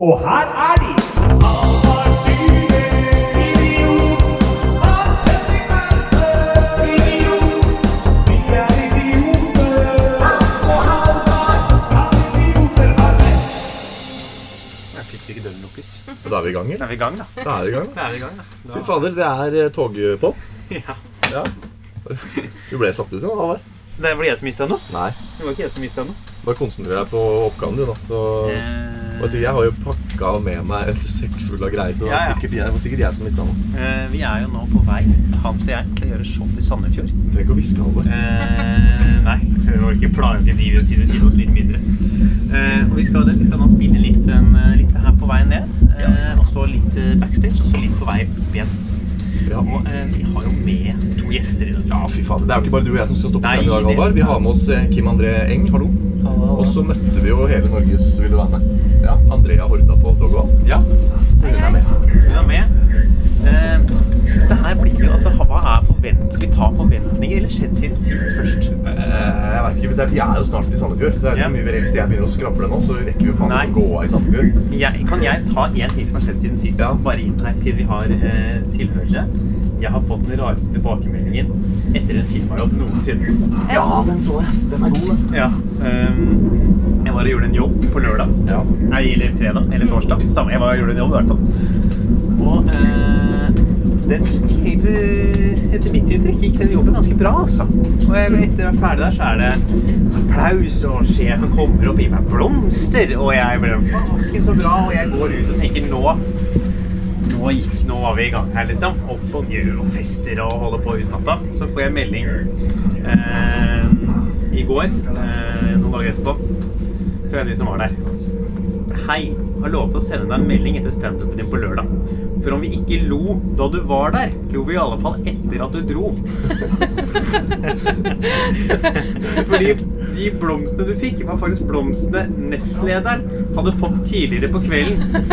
Og her er de! Lukkes. Da er vi i gang, Da eller? er vi i gang, da. Da er vi i gang. Da er vi i gang, da. Fy fader, det er eh, togpop. Ja. Ja. Du ble satt ut nå, Halvard. Det var det jeg som mista noe. Nei. Det var ikke jeg som mista noe. Bare konsentrer deg på oppgaven, din, da. Så Eh, altså, jeg? har jo pakka med meg en sekk full av greier, så det var sikkert, jeg, var sikkert jeg som mista noe. eh, vi er jo nå på vei, Hans og jeg, til å gjøre show i Sandefjord. Du trenger ikke å hviske, Halvor. Eh, nei, så vi ikke plage de ved siden side oss litt mindre. Eh, og vi skal. Vi skal nå spille litt, en, eh, litt her på vei ned. Eh, og så litt backstage, og så litt på vei opp igjen. Ja. Og eh, vi har jo med to gjester i dag. ja, fy fader. Det er jo ikke bare du og jeg som skal stå på scenen i dag, Halvard. Vi har med oss eh, Kim André Eng. Hallo. Og så møtte vi jo hele Norges Vil du være med? Ja, Andrea Horda på toget òg. Ja, Så hun er med. hun er med. Eh, det her blir jo altså Hva er forvent... Skal vi ta forventninger, eller skjedd siden sist først? Uh, jeg vet ikke, er, Vi er jo snart i Sandefjord. Det er yeah. mye Hvis jeg begynner å skravle nå, så rekker vi jo faen ikke å gå av i Sandefjord. Jeg, kan jeg ta én ting som har skjedd siden sist? Ja. Bare inn her, siden vi har uh, tilhørere. Jeg har fått den rareste tilbakemeldingen etter en firmajobb noensinne. Ja, den så jeg. Den er god, den. Ja. um, jeg var og gjorde en jobb på lørdag. Ja. Nei, eller fredag. Eller torsdag. Samme. Jeg var og gjorde en jobb, i hvert fall. Og eh, den gikk Etter mitt inntrykk gikk den jobben ganske bra, altså. Og jeg, etter å være ferdig der, så er det applaus, og sjefen kommer og gir meg blomster. Og jeg ble fasken så bra, og jeg går ut og tenker nå nå, gikk, nå var vi i gang her, liksom. Opp og ned og fester og holder på ut natta. Så får jeg melding eh, i går, eh, noen dager etterpå, fra de som var der. Hei, har lovet å sende deg en melding etter standupen din på lørdag. For om vi ikke lo da du var der, lo vi i alle fall etter at du dro. Fordi de blomstene du fikk, var faktisk blomstene nestlederen hadde fått tidligere på kvelden.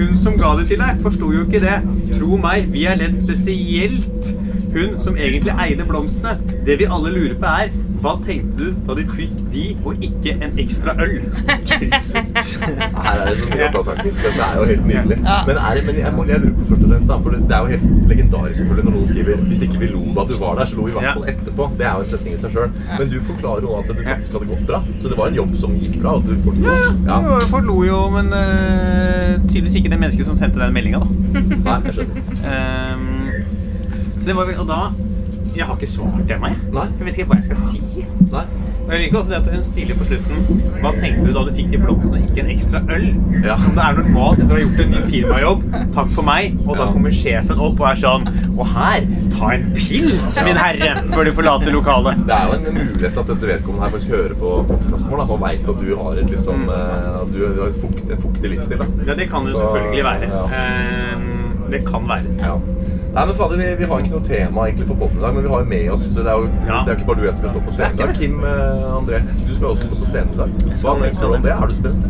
Hun som ga det til deg, forsto jo ikke det. Tro meg, vi er ledd spesielt hun som egentlig eide blomstene. Det vi alle lurer på er, hva tenkte du da du fikk de, og ikke en ekstra øl? Jesus. Her er det så mye å ta tak i. Dette er jo helt nydelig. Ja. Men, er det, men jeg, må, jeg lurer på først og fremst da, for det, er jo helt legendarisk selvfølgelig når noen skriver Hvis ikke vi lo da du var der, så lo vi i hvert fall etterpå. Det er jo en setning i seg sjøl. Men du forklarer jo at du faktisk hadde gått bra. Så det var en jobb som gikk bra. Og du fortsatte. Ja, jo, folk lo jo, men uh, tydeligvis ikke det mennesket som sendte den meldinga, da. Nei, jeg skjønner. Um, så det var vel, og da Jeg har ikke svart ennå, jeg. Nei. Jeg vet ikke hva jeg skal si. Nei. Men jeg liker også det at hun stiller på slutten Hva tenkte du da du fikk de blomstene, ikke en ekstra øl? Ja. Som det er normalt etter å ha gjort en ny firmajobb. Takk for meg. Og da kommer sjefen opp og er sånn Og her, ta en pils, min herre, før du forlater lokalet. Det er jo en mulighet at dette vedkommende her faktisk hører på podkasten vår og veit at du har et liksom eh, at du har et fukt, en fuktig livsstil. da. Ja, det kan det jo selvfølgelig være. Ehm, det kan være. Ja. Nei, men fader, vi, vi har ikke noe tema egentlig for poden i dag, men vi har jo med oss Det er jo Ja. det er ikke bare du og jeg skal stå på scenen i dag. Kim eh, André, du skal også stå på scenen i dag. Hva tenker du om det. Er du spent?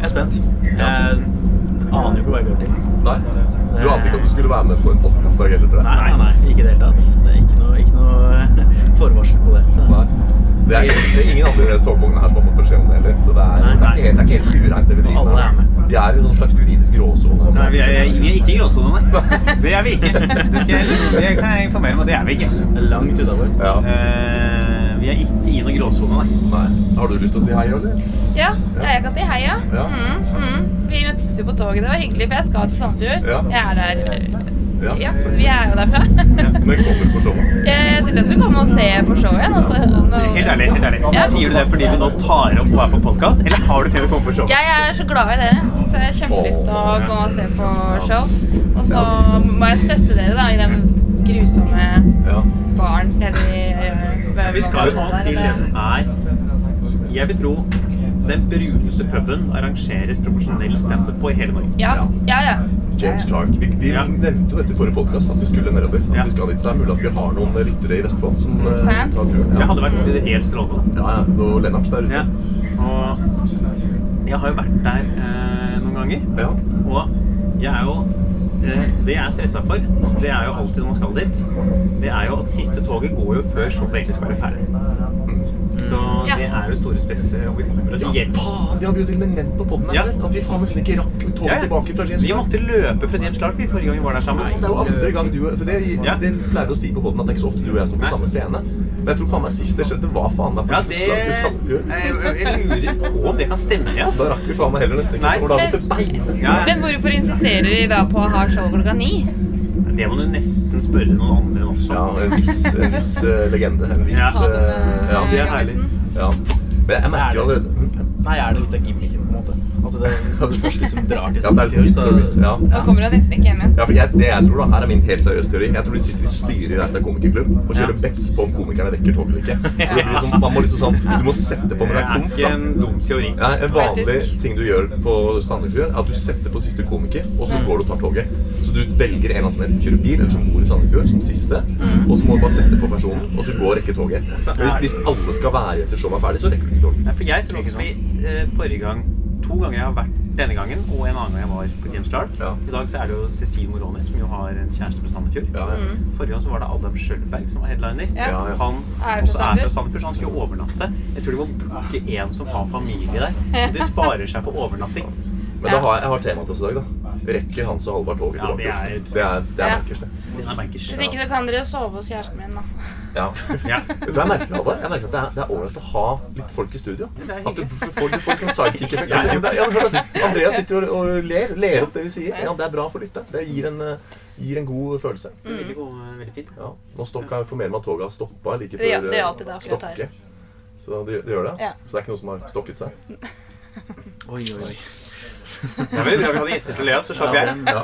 Jeg er spent. Jeg aner jo ikke hva jeg går til. Nei? Du ante ikke at du skulle være med på en podkastdag heller? Nei, nei, nei, ikke i det hele tatt. Det er ikke noe, ikke noe forvarsel på det. Så. Nei. Det er, det er ingen andre togvognene her som har fått beskjed om det heller. Så det er, det er ikke helt, det er ikke helt stuereint, det vi driver er med. Vi er i en sånn slags juridisk gråsone. Nei, vi er, vi er ikke i gråsone, nei. Det er vi ikke. Det, skal jeg, det kan jeg informere om, og det er vi ikke. Det er langt utafor. Ja. Uh, vi er ikke i noen gråsone, nei. Nei. Har du lyst til å si hei, eller? Ja, ja, jeg kan si hei, ja. Ja. Mm, mm. Vi møttes jo på toget. Det var hyggelig, for jeg skal til Sandefjord. Ja. Jeg er der. Ja. Ja, vi er jo derfra. Men kommer du på showet? Jeg tenkte jeg skulle komme og se på showet igjen. Også, nå- Helt ærlig, helt ærlig. Ja. Sier du det fordi vi nå tar opp og er på podkast, eller har du tenkt å komme på showet? Jeg er så glad i dere, så jeg har kjempelyst til å gå og se på show. Og så må jeg støtte dere da, i den grusomme Ja. baren nede i eh, Vi skal ta til det som er Jeg vil tro den bruneste puben arrangeres profesjonell standup på i hele Norge. Ja, ja, ja. James Clark. Vi, vi Ja. nevnte jo dette i forrige podkast, at vi skulle nedover. At Ja. vi skal dit. Det er mulig at vi har noen ryttere i Vestfold som eh, Fans. tar turen. Det hadde vært helt strålende. Ja, ja. Og Lennart der ute. Ja. Og jeg har jo vært der eh, noen ganger. Ja. Og jeg er jo eh, Det jeg er stressa for, det er jo alltid når man skal dit, det er jo at siste toget går jo før showet egentlig skal være ferdig. Så Ja. det er jo store stresset. Og vi kommer oss Ja, hjem. faen! Det har vi jo til og med nevnt på poden Ja. At vi faen nesten ikke rakk toget Ja, ja. tilbake fra James Vi måtte løpe fra James Clark vi forrige gang vi var der sammen. Det er jo andre gang du For det, Ja. det pleier du å si på poden at det er ikke så ofte du og jeg står på Nei. samme scene. Men jeg tror faen meg sist det skjedde, var faen meg på Ja, i Sandefjord. jeg, lurer på om det kan stemme, Da altså. rakk vi faen meg heller nesten ikke. Nei. Da beina. Ja, ja. Men hvorfor insisterer de da på å ha show klokka ni? Det må du nesten spørre noen andre enn oss Ja, en viss, en viss uh, legende. En viss Ja. Det med eh, Ja, det er herlig. Ja. Men jeg merker jo allerede Nei, er det litt av gimmicken, måte? Det, at du først liksom drar til sånn, Ja, det er liksom litt så- premise, ja. Nå kommer du nesten ikke hjem igjen. Ja, for jeg, det jeg tror da, her er min helt seriøse teori. Jeg tror de sitter i styret i Reistad komikerklubb og kjører Ja. bets på om komikerne rekker toget eller ikke. Liksom, man må liksom sånn, Du må sette på når Det det er er ikke en dum teori. Nei, en vanlig Faktisk. ting du gjør på Sandefjord, er at du setter på siste komiker, og så går du og tar toget. Så du velger en av som enten kjører bil, eller som bor i Sandefjord, som siste. Og så må du bare sette på personen, og så går og rekker toget. Så Hvis, er- hvis alle skal være igjen showet er ferdig, så rekker du ikke toget. Nei, for jeg tror også vi eh, forrige gang To ganger jeg har vært denne gangen, og en annen gang jeg var på James Clark. Ja. I dag så er det jo Cecil Moroni, som jo har en kjæreste fra Sandefjord. Ja, ja. Forrige gang så var det Adam Schjølberg som var headliner. Ja. Ja, ja. Han Er også er fra Sandefjord. Så han skulle overnatte. Jeg tror de må booke en som har familie der. Og de sparer seg for overnatting. Men da har jeg, jeg har tema til oss i dag, da. Rekker Hans og Halvard toget Ja, tilbake? det er- det er, det er Ja. bankers, det. Hvis ikke så kan dere sove hos kjæresten min, da. Ja. Ja. Vet du hva jeg merker, Halvard? Jeg merker at det er, det er ålreit å ha litt folk i studio. At du får, du får sånn sidekick ja, ja, da. Sitter og, og ler, ler opp det vi sier. Ja, det er bra for lytteren. Det gir en, eh, gir en god følelse. Det er veldig, god, veldig fint. Ja. Nå stokka jeg mer meg at toget har stoppa like før det er eh, alltid det her. Stokke. Så det, det gjør det? Ja. Så det er ikke noe som har stokket seg? Oi, oi, oi. Det er veldig bra vi hadde gjester til å le av, så slapp jeg. den, Ja.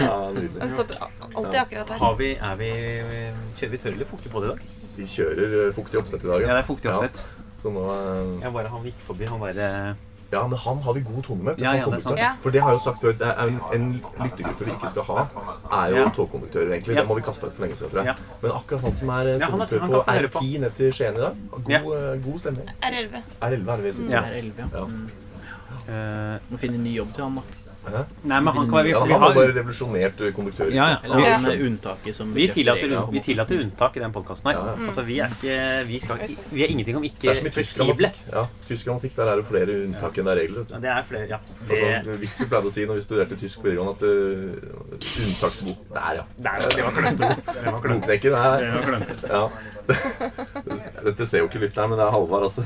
Ja, nydelig. stopper alltid akkurat her. Har vi, er vi, kjører vi tørr eller fuktig på det i dag? Vi kjører eh, fuktig oppsett i dag. Ja, det er fuktig oppsett. Så nå eh, Jeg bare, han gikk forbi, han bare Ja, men han har vi god tone med. Ja, ja, det er sant. Ja. For det har jeg jo sagt før. Det er en, en lyttergruppe vi ikke skal ha, er jo Ja. togkonduktører, egentlig. Ja. Den må vi kaste ut for lenge siden, tror jeg. Ja. Men akkurat han som er eh, Ja, han er- konduktør han på kan få høre på. R10 ned til Skien i dag, god, Ja. eh, god stemning. R11. R11 er det vi sier. Ja. det 11, ja. Eh, Må finne en ny jobb til han, da. Hæ? Nei, men han kan være Ja, han har bare revolusjonert eh, konduktør. Ja, ja. Eller Ja. han er unntaket som vi, tillater, vi tillater unntak i den podkasten her. Ja, ja. Altså, vi er ikke Vi, skal, vi er ingenting om ikke er fleksible. Ja, tysk grammatikk, der er det flere unntak enn det er regler. Ja, det er flere, ja. Det, Altså, vits pleide å si når vi studerte tysk på videregående, at uh, unntaksbok Der, ja. Der, det var klønete. Det var klønete. Er Det var klønete. Ja. Dette ser jo ikke lytteren, men det er Halvard. Altså.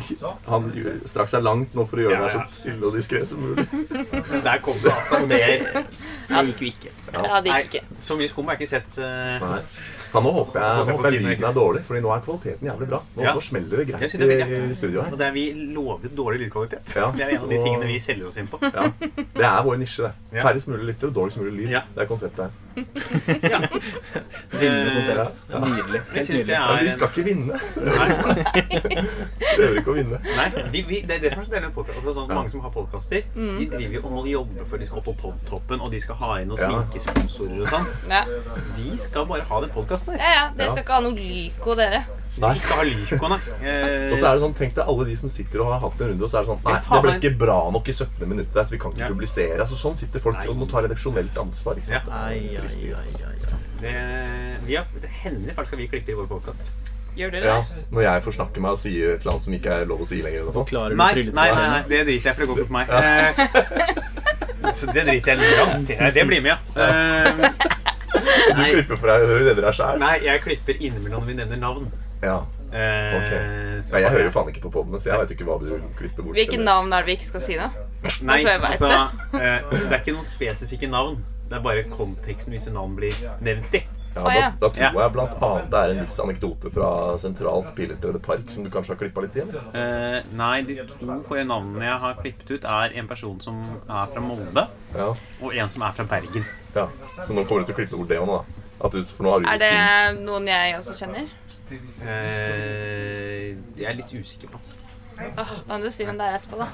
Han strakk seg langt nå for å gjøre Ja, det her så stille og diskré som mulig. Der kom det altså mer Det gikk jo ikke. Ja, det gikk ikke. så mye skum har jeg ikke sett. Uh... Nei. Faen, nå håper jeg, nå jeg håper jeg lyden er dårlig, Fordi nå er kvaliteten jævlig bra. Nå, Ja. nå smeller det greit det er i, i studio her. Og det er vi lovet dårlig lydkvalitet. Ja, Det er en av de tingene vi selger oss inn på. Ja. Det er vår nisje, det. Ja. Færrest mulig lyttere og dårligst mulig lyd. Ja. Det er konseptet her. Ja. Vinnende konsept. Ja. Nydelig. Det nydelig. Ja, er vi skal ikke vinne. Nei, Prøver ikke å vinne. nei vi, vi, det er det som er så deilig med podcast. Altså, sånn, Mange som har podkaster, de driver jo og jobber jobbe før de skal opp på podtoppen, og de skal ha inn og sminke sponsorer og sånn. Ja. Vi skal bare ha den podkasten her. ja, ja. Dere skal ikke ha noe lyko, dere. Nei. Ikke ha Lyko, nei. Eh, Og så er det sånn, Tenk deg alle de som sitter og har hatt en runde, og så er det sånn Nei, det ble ikke bra nok i 17. minuttet, så vi kan ikke Ja. publisere. Altså Sånn sitter folk Nei. og må ta redaksjonelt ansvar. ikke sant? Ja. Det, vi det hender faktisk at vi klipper i vår podkast. Gjør dere Ja. Når jeg får snakke meg og sier et eller annet som ikke er lov å si lenger. du Nei, nei, nei, nei, det driter jeg for det går ikke på meg. Ja. Så det driter jeg litt i. Det, det blir med, ja. ja. Du klipper for deg og redder deg sjæl. Nei, jeg klipper innimellom når vi nevner navn. Ja. Okay. Ok. Nei, jeg hører jo faen ikke på podene, så jeg vet ikke hva du klipper bort. Hvilke navn er det vi ikke skal si, nå? Nei, altså eh, Det er ikke noen spesifikke navn. Det er bare konteksten hvis navn blir nevnt i. Ja, da, da tror jeg blant annet det er en viss anekdote fra sentralt Pilestredet Park som du kanskje har klippa litt i? Eh, nei, de to forrige navnene jeg har klippet ut, er en person som er fra Molde, Ja. og en som er fra Bergen. ja. Så nå kommer du til å klippe bort det òg, nå. da. At du, for nå har du Er det noen jeg også kjenner? Eh, jeg er litt usikker på. Åh, da kan du si hvem det er etterpå, da.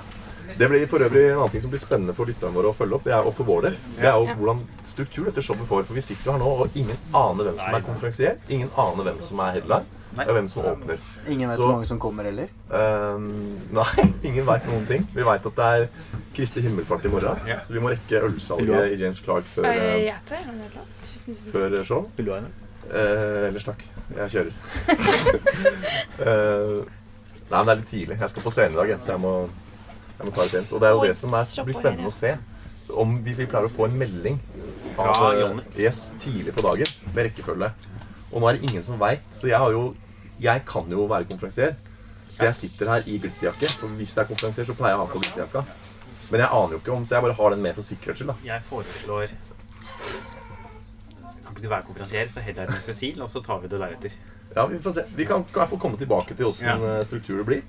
Det blir for øvrig en annen ting som blir spennende for lytterne våre å følge opp. Det er, og for vår del. Det er jo hvordan struktur dette showet får. For vi sitter jo her nå, og ingen aner hvem som er konferansier. Ingen aner hvem som er headline. Nei. Og hvem som åpner. Ingen vet Så- hvor mange som kommer heller. Ehm, nei, ingen veit noen ting. Vi veit at det er Kristi himmelfart i morgen, så vi må rekke ølsalget i James Clark før, eh, Jeg tar gjerne det. Tusen, tusen takk. før show. Vil du ha en? Eh, ellers takk. Jeg kjører. Eh, nei, men det er litt tidlig. Jeg skal på scenen i dag, så jeg må, jeg må ta det sent. Og det er jo det som er, blir spennende å se. Om vi, vi pleier å få en melding Fra Jonny. yes, tidlig på dagen med rekkefølge. Og nå er det ingen som veit, så jeg har jo Jeg kan jo være konferansier. Så jeg sitter her i glitterjakke. For hvis det er konferansier, så pleier jeg å ha på glitterjakka. Men jeg aner jo ikke om, så jeg bare har den med for sikkerhets skyld. da. Jeg foreslår Kan ikke du være konferansier, så heller med Cecil, og så tar vi det deretter. Ja, Vi får se. Vi kan i hvert fall komme tilbake til åssen Ja. eh, struktur det blir.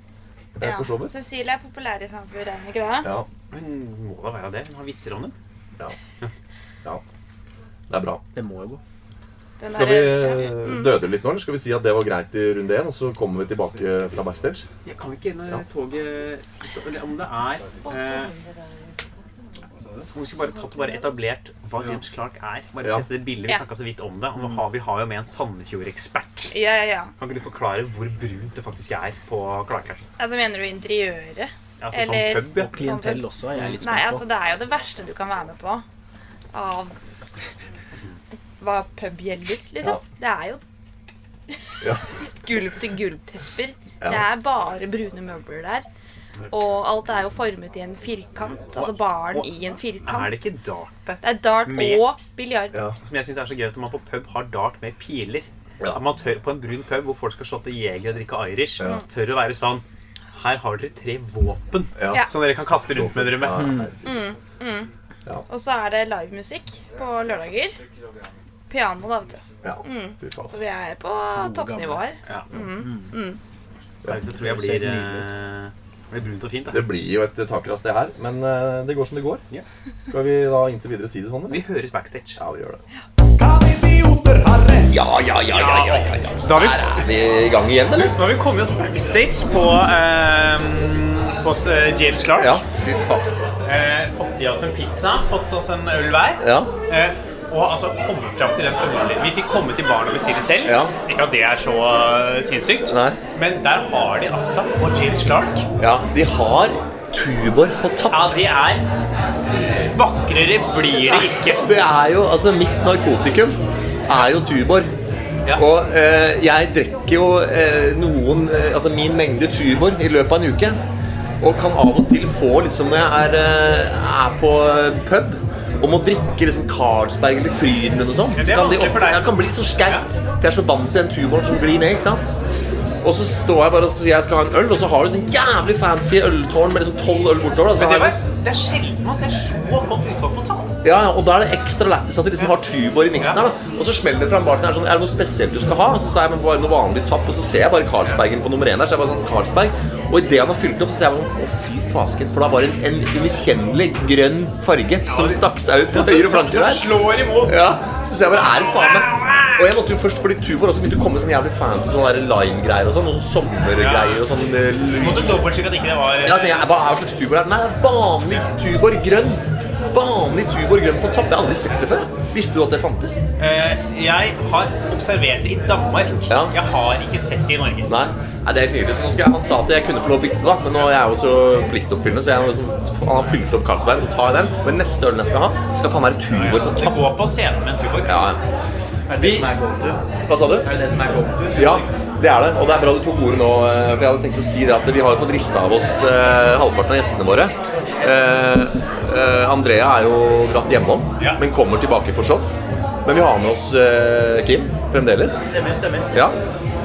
eh, Ja. For så vidt. Cecilie er populær i samfunnet, er hun ikke det? Ja. Hun må da være det. Hun har vitser om det. ja. ja. Det er bra. Det må jo gå. Den Skal vi eh, Mm. døde litt nå, eller skal vi si at det var greit i runde én, og så kommer vi tilbake fra backstage? Jeg kan ikke når Ja. toget om det er eh, Vi skulle bare tatt og bare etablert hva James Clark er. Bare Ja. sette det bildet. Vi Ja. snakka så vidt om det. Og nå har, vi har jo med en Sandefjord-ekspert. Ja, ja, ja. Kan ikke du forklare hvor brunt det faktisk er på Clark? Altså, mener du interiøret? Altså som Eller- pub, ja. Og klientell også Jeg er litt Nei, altså det er jo det verste du kan være med på av hva pub gjelder, liksom. Det er jo Ja. gulv til gulvtepper. Ja. Det er bare brune møbler der. Og alt er jo formet i en firkant. Altså baren i en firkant. Er det ikke dart der? Det er dart Med- og biljard. ja. Som jeg synes er så gøy at man på pub har dart med piler. Ja. Man tør På en brun pub hvor folk skal shotte jeger og drikke Irish, Ja. tør å være sånn Her har dere tre våpen Ja. Som dere kan kaste rundt med dere med. Ja. Og så er det livemusikk på lørdager. Piano, da, vet du. ja. Mm. Så vi er på toppnivå her. Ja. Mm. Nei, så tror jeg blir, eh, blir brunt og fint. det. Det blir jo et takras, det her. Men uh, det går som det går. Ja. Skal vi da inntil videre si det sånn? Vi høres backstage. Ja, vi gjør det. Ja, ja, ja, ja, ja, ja, ja. Da er vi, Er vi i gang igjen, eller? nå har vi kommet oss backstage på, eh, på eh, James Clark. Ja, fy faen. Eh, fått i oss en pizza, fått oss en øl hver. Ja. Eh, og altså komme fram til den ølen. Vi fikk komme til baren og bestille selv. Ja. Ikke at det er så eh, sinnssykt. Nei. Men der har de altså på James Clark ja, de har Tuborg på topp. Ja, de er Vakrere blir det ikke. Det er jo, altså Mitt narkotikum er jo Tuborg. Ja. Og eh, jeg drikker jo eh, noen eh, Altså min mengde Tuborg i løpet av en uke. Og kan av og til få, liksom når jeg er, eh, er på pub og å drikke liksom Carlsberg eller Fryden eller noe sånt, Ja, det så kan de ofte, jeg kan bli litt så skaut. For jeg er så vant til den tumoren som glir ned. ikke sant? Og så står jeg bare og sier jeg skal ha en øl, og så har du sånn jævlig fancy øltårn med liksom tolv øl bortover. Men det, var, det er sjelden man ser så godt utvalg på tall. ja, ja, og da er det ekstra lættis at de liksom har Tuborg i miksen her. da Og så smeller det fra en bartender sånn Er det noe spesielt du skal ha? Og så sier jeg bare noe vanlig tapp, og så ser jeg bare Carlsbergen på nummer én der. Så jeg bare sånn Carlsberg Og idet han har fylt opp, så ser jeg bare sånn Å, fy fasken. For da var det en, en grønn farge som stakk seg ut på høyre flanke Som der. slår imot. Ja, så jeg bare Er det faen meg Og jeg måtte jo først Fordi Tubor også begynte å komme sånne jævlig fancy sånne lime-greier og sånn. Og sånn sommergreier og sånn eh, Måtte dobbeltsjekke at ikke det var Ja, så jeg, hva er slags Tubor? Nei, det er vanlig Tubor grønn. Vanlig Tubor grønn på topp. Jeg har aldri sett det før. Visste du at det fantes? Uh, Jeg har observert det i Danmark. Ja. Jeg har ikke sett det i Norge. Nei. Nei, det er helt nydelig. Så nå skal jeg, han sa at jeg kunne få lov å bytte, da. Men nå er jeg jo så pliktoppfyllende, så jeg har liksom, han har fylt opp Carlsberg, så tar jeg den. Men neste ølen jeg skal ha, skal faen være Tuborg Ja, Du Det går på scenen med en Tuborg. Ja. Er det Vi- det som er go to? Hva sa du? Er det det som er go to? Ja, det er det. Og det er bra du tok ordet nå, eh, for jeg hadde tenkt å si det at vi har jo fått rista av oss eh, halvparten av gjestene våre. Eh, eh, Andrea er jo dratt hjemom, men kommer tilbake på show. Men vi har med oss eh, Kim fremdeles. Stemmer, stemmer. Ja.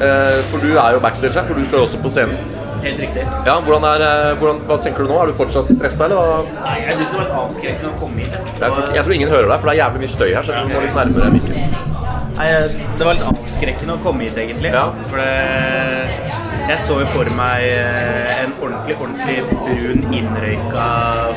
Eh, for du er jo backstage her, for du skal jo også på scenen. Helt riktig. Ja, hvordan er, hvordan, Hva tenker du nå? Er du fortsatt stressa? Nei, jeg syns det var litt avskrekkende å komme hit. jeg. Jeg tror, jeg tror ingen hører deg, for det er jævlig mye støy her. Så jeg tror du må litt nærmere mikken. Nei, det var litt avskrekkende å komme hit, egentlig. Ja. For det, jeg så jo for meg eh, en ordentlig, ordentlig brun, innrøyka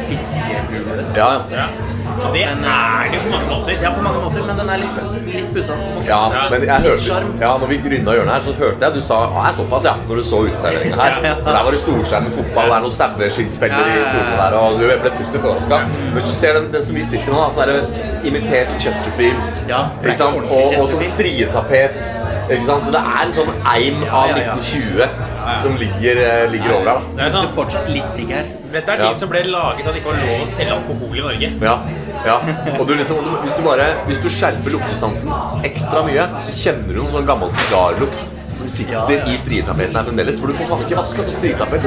fiskebule. Ja, ja. Og det er det jo på mange måter. Ja, på mange måter, men den er liksom litt pussa. Ja, men jeg hørte Ja, når vi runda hjørnet her, så hørte jeg du sa ja, det er såpass, ja, når du så uteserveringa her. For der var det storskjerm med fotball, det er noen saueskinnsfeller i stolene der, og du ble positivt overraska. Men hvis du ser den, den som vi sitter med nå, sånn der imitert Chesterfield, Ja, ikke sant? Og, og sånn strietapet. Ikke sant? Så det er en sånn eim av ja, ja. 1920 som ligger, eh, ligger over der, da. Det er Du sånn, fortsatt litt sigg her. Dette er Ja. ting som ble laget at det ikke var lov å selge alkohol i Norge. Ja, ja. Og du liksom, hvis, du bare, hvis du skjerper luktesansen ekstra mye, så kjenner du noen sånn gammel sigarlukt som sitter Ja, ja. i stritapeten her fremdeles. For du får faen ikke vaska så stritapet.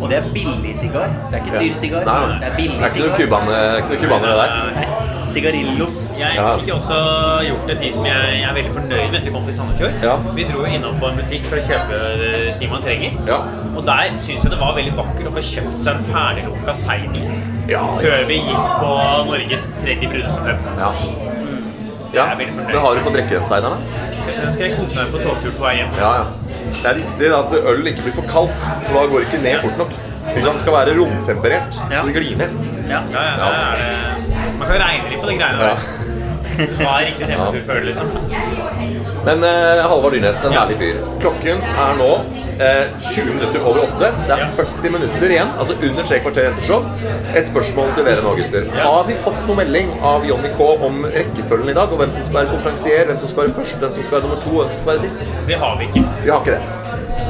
Og det er billig sigar. Det er ikke dyr sigar. Nei, nei. Det er billig Det er ikke noe sigar. kubane- det der. Sigarillos. Jeg Ja. fikk også gjort en ting som jeg, jeg er veldig fornøyd med etter vi kom til Sandefjord. Ja. Vi dro jo innom på en butikk for å kjøpe eh, ting man trenger. Ja. Og der syns jeg det var veldig vakkert å få kjøpt seg en ferdiglukka seidel Ja, før vi gikk på Norges tredje bruneste pub. ja. Jeg ja. Men har du fått drikke den seideren, da? Den skal jeg kose meg på togtur på vei hjem. Ja, ja. Det er viktig at øl ikke blir for kaldt, for da går det ikke ned fort nok. Det skal være romtemperert, Ja. så det glir ned. Ja. Ja, ja, det er det Man kan regne litt på de greiene Ja. der. Hva er riktig temperatur før det, liksom? Men uh, Halvard Dyrnes, en herlig fyr. Klokken er nå eh, 20 minutter over 8. Det er 40 minutter igjen, altså under tre kvarter jentershow. Et spørsmål til dere nå, gutter. Har vi fått noe melding av Johnny K om rekkefølgen i dag? Og hvem som skal være konferansier, hvem som skal være først, hvem som skal være nummer to, hvem som skal være sist? Det har vi ikke. Vi har ikke det.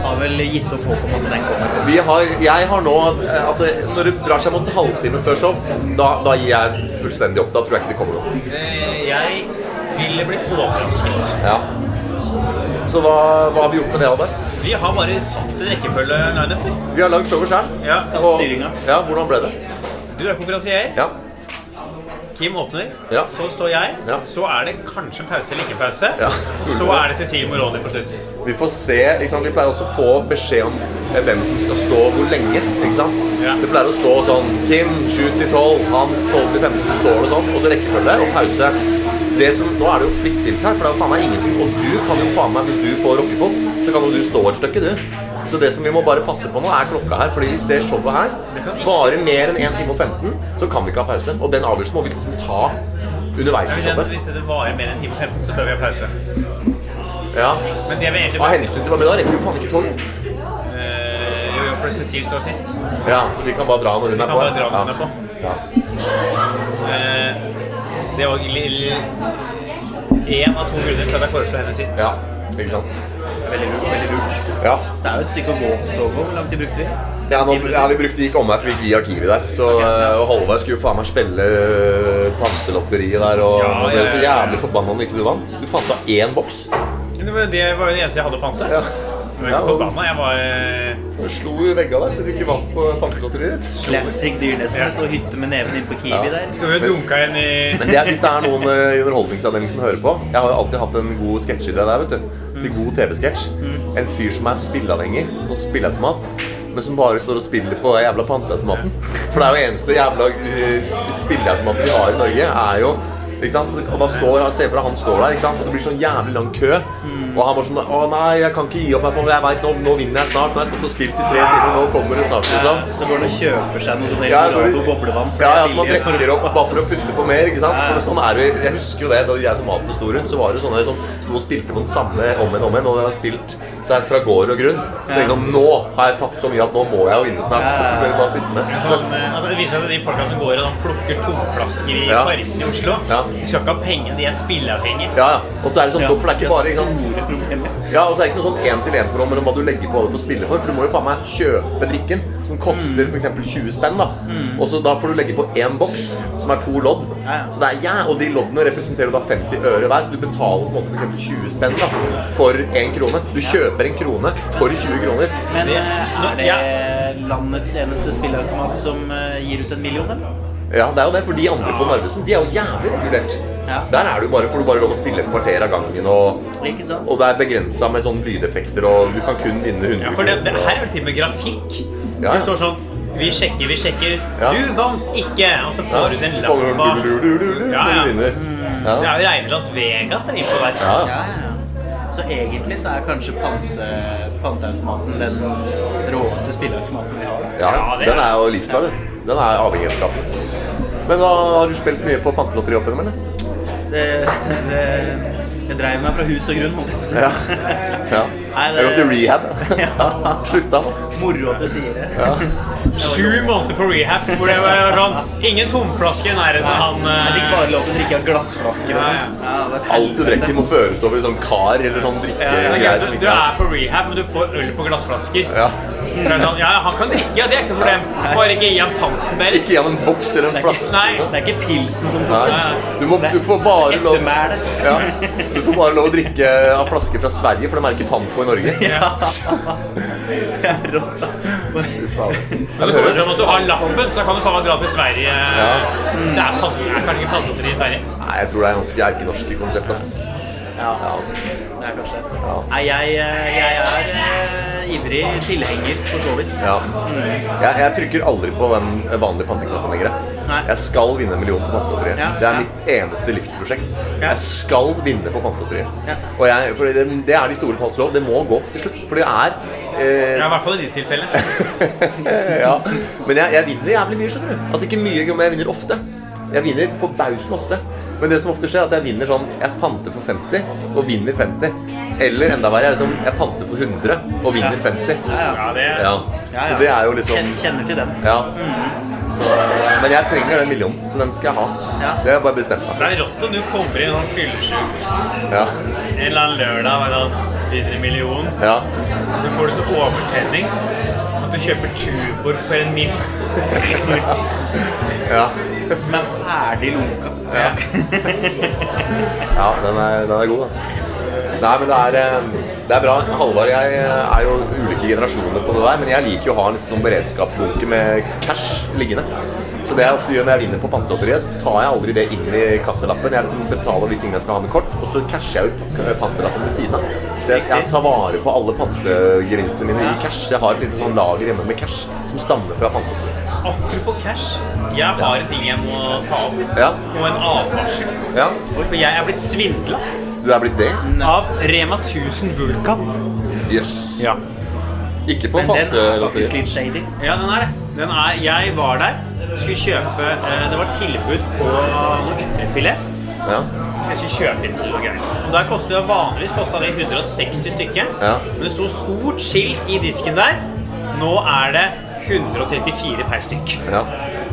Har vel gitt opp håp om at den kommer. Vi har, jeg har nå eh, Altså, når det drar seg mot en halvtime før show, da, da gir jeg fullstendig opp. Da tror jeg ikke det kommer noe. Eh, Jeg ville blitt overrasket. Ja. Så hva, hva har vi gjort med det, Albert? Vi har bare satt en rekkefølge line-up. vi. Har lagd showet sjøl. Ja. Styringa. Ja, hvordan ble det? Du er konferansier. Ja. Kim åpner. Ja. Så står jeg. Ja. Så er det kanskje pause eller ikke pause. Ja. Så er det Cecilie Moroni på slutt. Vi får se, ikke sant? Vi pleier også å få beskjed om hvem som skal stå hvor lenge. ikke sant? Det pleier å stå sånn Kim 7 til 12, Hans 12 til 15, så står det sånn, og så rekkefølge og pause. Det som, Nå er det jo fritt her, for det er jo faen meg ingen som Og du kan jo faen meg, hvis du får rockefot, så kan jo du stå et stykke, du. Så det som vi må bare passe på nå, er klokka her. Fordi hvis det showet her varer mer enn 1 time og 15, så kan vi ikke ha pause. Og den avgjørelsen må vi liksom ta underveis i showet. Hvis det varer mer enn 1 time og 15, så bør vi ha pause. Ja. Men det vi egentlig Av hensyn til hva med da rekker vi jo faen ikke toget? Uh, Jo, jo, for Cecilie står sist. Ja, så vi kan bare dra når hun er på. bare dra når hun er på. Ja. Uh, Det var én av to grunner til at jeg foreslo henne sist. ja, ikke sant. Veldig lurt. veldig lurt. Ja. Det er jo et stykke å gå til toget. Hvor lang tid brukte vi? Ja, nå, ja, vi brukte vi gikk omvei, for vi gikk via Arkivet der. Så eh, og Halvard skulle jo faen meg spille øh, pantelotteriet der, og Ja, ble ja, så ja, ja. jævlig forbanna når ikke du vant. Du panta én boks. Det var det var jo det eneste jeg hadde å pante. Ja. Jeg var ikke forbanna. Jeg var eh, du slo jo vegga der fordi du ikke vant på pantelotteriet ditt. Classic Jeg Stå hytte med neven inn på Kiwi der. Skal vi dunka inn i Men det er, hvis det er noen eh, i underholdningsavdelingen som hører på Jeg har jo alltid hatt en god sketsjidé der, vet du. Til god TV-sketsj. En fyr som er spilleavhengig på spilleautomat. Men som bare står og spiller på den jævla panteautomaten. For det er jo eneste jævla uh, spilleautomaten vi har i Norge, er jo ikke sant? Så det, og da står Se for deg han står der, ikke sant? og det blir sånn jævlig lang kø. Og han var sånn Å nei, jeg kan ikke gi opp. Jeg, jeg vet, nå, nå vinner jeg snart. Nå har jeg stått og spilt i tre timer. Nå kommer det snart, liksom. Så går han og kjøper seg noe sånn Eldorado-boblevann? Ja, ja, så man drikker opp bare for å putte på mer. ikke sant? For det, sånn er det, Jeg husker jo det da de automatene sto rundt. Så var det sånne som sto og spilte på den samme om igjen om igjen. Og de har spilt seg fra gård og grunn. Så tenkte jeg sånn, Nå har jeg tapt så mye at nå må jeg jo vinne snart. Så ble det bare sittende. Sånn, eh, altså, det viser seg at de folka som går og plukker tomflasker i Ja. parken i Oslo, de skal ikke ha penger, de er spilleavhengige. Ja, ja. Og så er det sånn, for det er ikke bare ikke sant? Ja, og så er det ikke noe sånn én-til-én-forhold mellom hva du legger på hva du får spille for. For du må jo faen meg kjøpe drikken, som koster f.eks. 20 spenn. da Og så da får du legge på én boks, som er to lodd. Så det er ja, Og de loddene representerer da 50 øre hver, så du betaler på en måte for eksempel 20 spenn da for én krone. Du kjøper en krone for 20 kroner. Men eh, er det landets eneste spilleautomat som eh, gir ut en million, eller? Ja, det er jo det, for de andre på Narvesen, de er jo jævlig regulert. Ja. Der er du bare, får du bare lov å spille et kvarter av gangen, og, Ikke sant? og det er begrensa med sånne lydeffekter, og du kan kun vinne 100 Ja, for det, det her er jo til og med grafikk. Ja, ja. Det står sånn Vi sjekker, vi sjekker. Ja. Du vant ikke! Og så får du ut en lapp av sånn du, du, du, du, Ja, ja. du vinner. Ja. Det er jo reine Las Vegas der innpå der. Ja. Ja, ja, ja. Så egentlig så er kanskje pante, panteautomaten den råeste spilleautomaten vi har. da. Ja, Ja, den er- er jo livsfarlig. Den er avhengighetsskapende. Men da, har du spilt mye på pantelotteri opp gjennom, eller? Det, det, jeg dreiv meg fra hus og grunn, holdt jeg på å si. Ja. ja. Nei, Jeg har gått i rehab. Ja. Slutta. Moro at du sier det. Ja. Sju måneder på rehab hvor det var sånn Ingen tomflaske i nærheten av han Jeg fikk eh, bare lov til å drikke av glassflasker og Ja, sånn. Ja, det Alt du drikker, må føres over i sånn kar eller sånn det er drikkegreier Ja, du, du er er på rehab, men du får øl på glassflasker. Ja. Sånn, ja, han kan drikke, ja, det er ikke noe problem. Bare ikke gi ham panten deres. Ikke gi ham en boks eller en flaske. Nei. liksom. Det er ikke pilsen som tok den. Du, må, du får bare lov ja, Du får bare lov å drikke av flasker fra Sverige, for de merker panko i Norge. Ja. Det er rått, da. Fy. Så går det fram at du har lappen, så kan du faen meg dra til Sverige. Ja. Det er, er kanskje ikke pantelotteri i Sverige. Nei, jeg tror det er ganske erkenorske konsept, ass. Ja, det er kanskje det. Ja. Nei, jeg, eh, jeg er eh, ivrig tilhenger, for så vidt. Ja. Jeg, jeg trykker aldri på den vanlige panteknappen lenger. jeg. Nei. Jeg skal vinne en million på Pantelotteriet. Ja, Det er ja. mitt eneste livsprosjekt. Ja. Jeg skal vinne på Pantelotteriet. Ja. Og jeg, for det, det er de store talls lov. Det må gå til slutt. For det er eh, Ja, I hvert fall i ditt tilfelle. ja. Men jeg, jeg vinner jævlig mye, skjønner du. Altså ikke mye, men jeg vinner ofte. Jeg vinner forbausende ofte. Men det som ofte skjer, er at jeg vinner sånn Jeg panter for 50 og vinner 50. Eller enda verre, er det som jeg panter for 100 og vinner 50. Ja, det Ja. Så det er jo liksom Kjenner, til den. Ja. Så, men jeg trenger den millionen, så den skal jeg ha. Ja. Det har jeg bare bestemt meg Det er rått om du kommer inn sånn fyllesyk. Ja. en eller annen lørdag med en vinner en million, Ja. og så får du så overtenning at du kjøper Tubor for en mil. Ja. Som er ferdig lunka. ja den, er, den er god, da. Nei, men det er, eh, det er bra. Halvard og jeg er jo ulike generasjoner på det der, men jeg liker jo å ha en litt sånn beredskapsbunke med cash liggende. Så det jeg ofte gjør når jeg vinner på pantelotteriet, så tar jeg aldri det inn i kasselappen. Jeg liksom betaler de tingene jeg skal ha med kort, og så casher jeg ut pantelappen ved siden av. Så jeg, jeg tar vare på alle pantegevinstene mine i cash. Jeg har et lite sånn lager hjemme med cash som stammer fra pantelotteriet. Apropos cash, jeg har en ting jeg må ta opp. Ja. Og en advarsel. Ja, For jeg er blitt svindla du er blitt det? av Rema 1000 Vulkan. Jøss. Ja. Ikke på Men den er faktisk litt shady. Ja, den er det. Den er, jeg var der, skulle kjøpe eh, Det var tilbud på noe ytrefilet. Ja. Jeg skulle kjøpe inn til noe greier. Og der kostet det Vanligvis kosta det 160 stykket. Ja. Men det sto stort skilt i disken der. Nå er det 134 per stykk. Ja.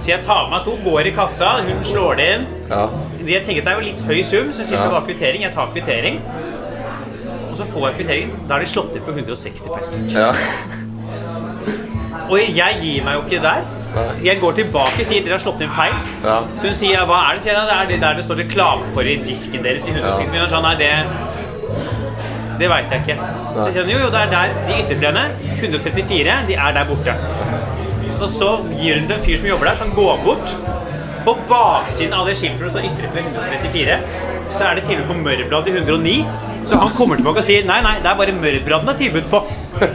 Så jeg tar med meg to, går i kassa, hun slår det inn. Ja. Jeg tenker det er jo litt høy sum, så jeg sier Ja. det var kvittering. Jeg tar kvittering. Og så får jeg kvitteringen. Da er de slått inn for 160 per stykk. Ja. Og jeg gir meg jo ikke der. Jeg går tilbake og sier dere har slått inn feil. Ja. Så hun sier hva er det? Sier det er det der det står reklame for i disken deres. De 160 millioner. Sånn, nei, det det veit jeg ikke. Så sier hun jo, jo, det er der de ytterfilene, 134, de er der borte. Og så gir hun til en fyr som jobber der, som går bort. På baksiden av det skiltet står ytterfilé 134, så er det tilbud på mørbrad til 109. Så han kommer tilbake og sier nei, nei, det er bare mørbraden det er tilbud på.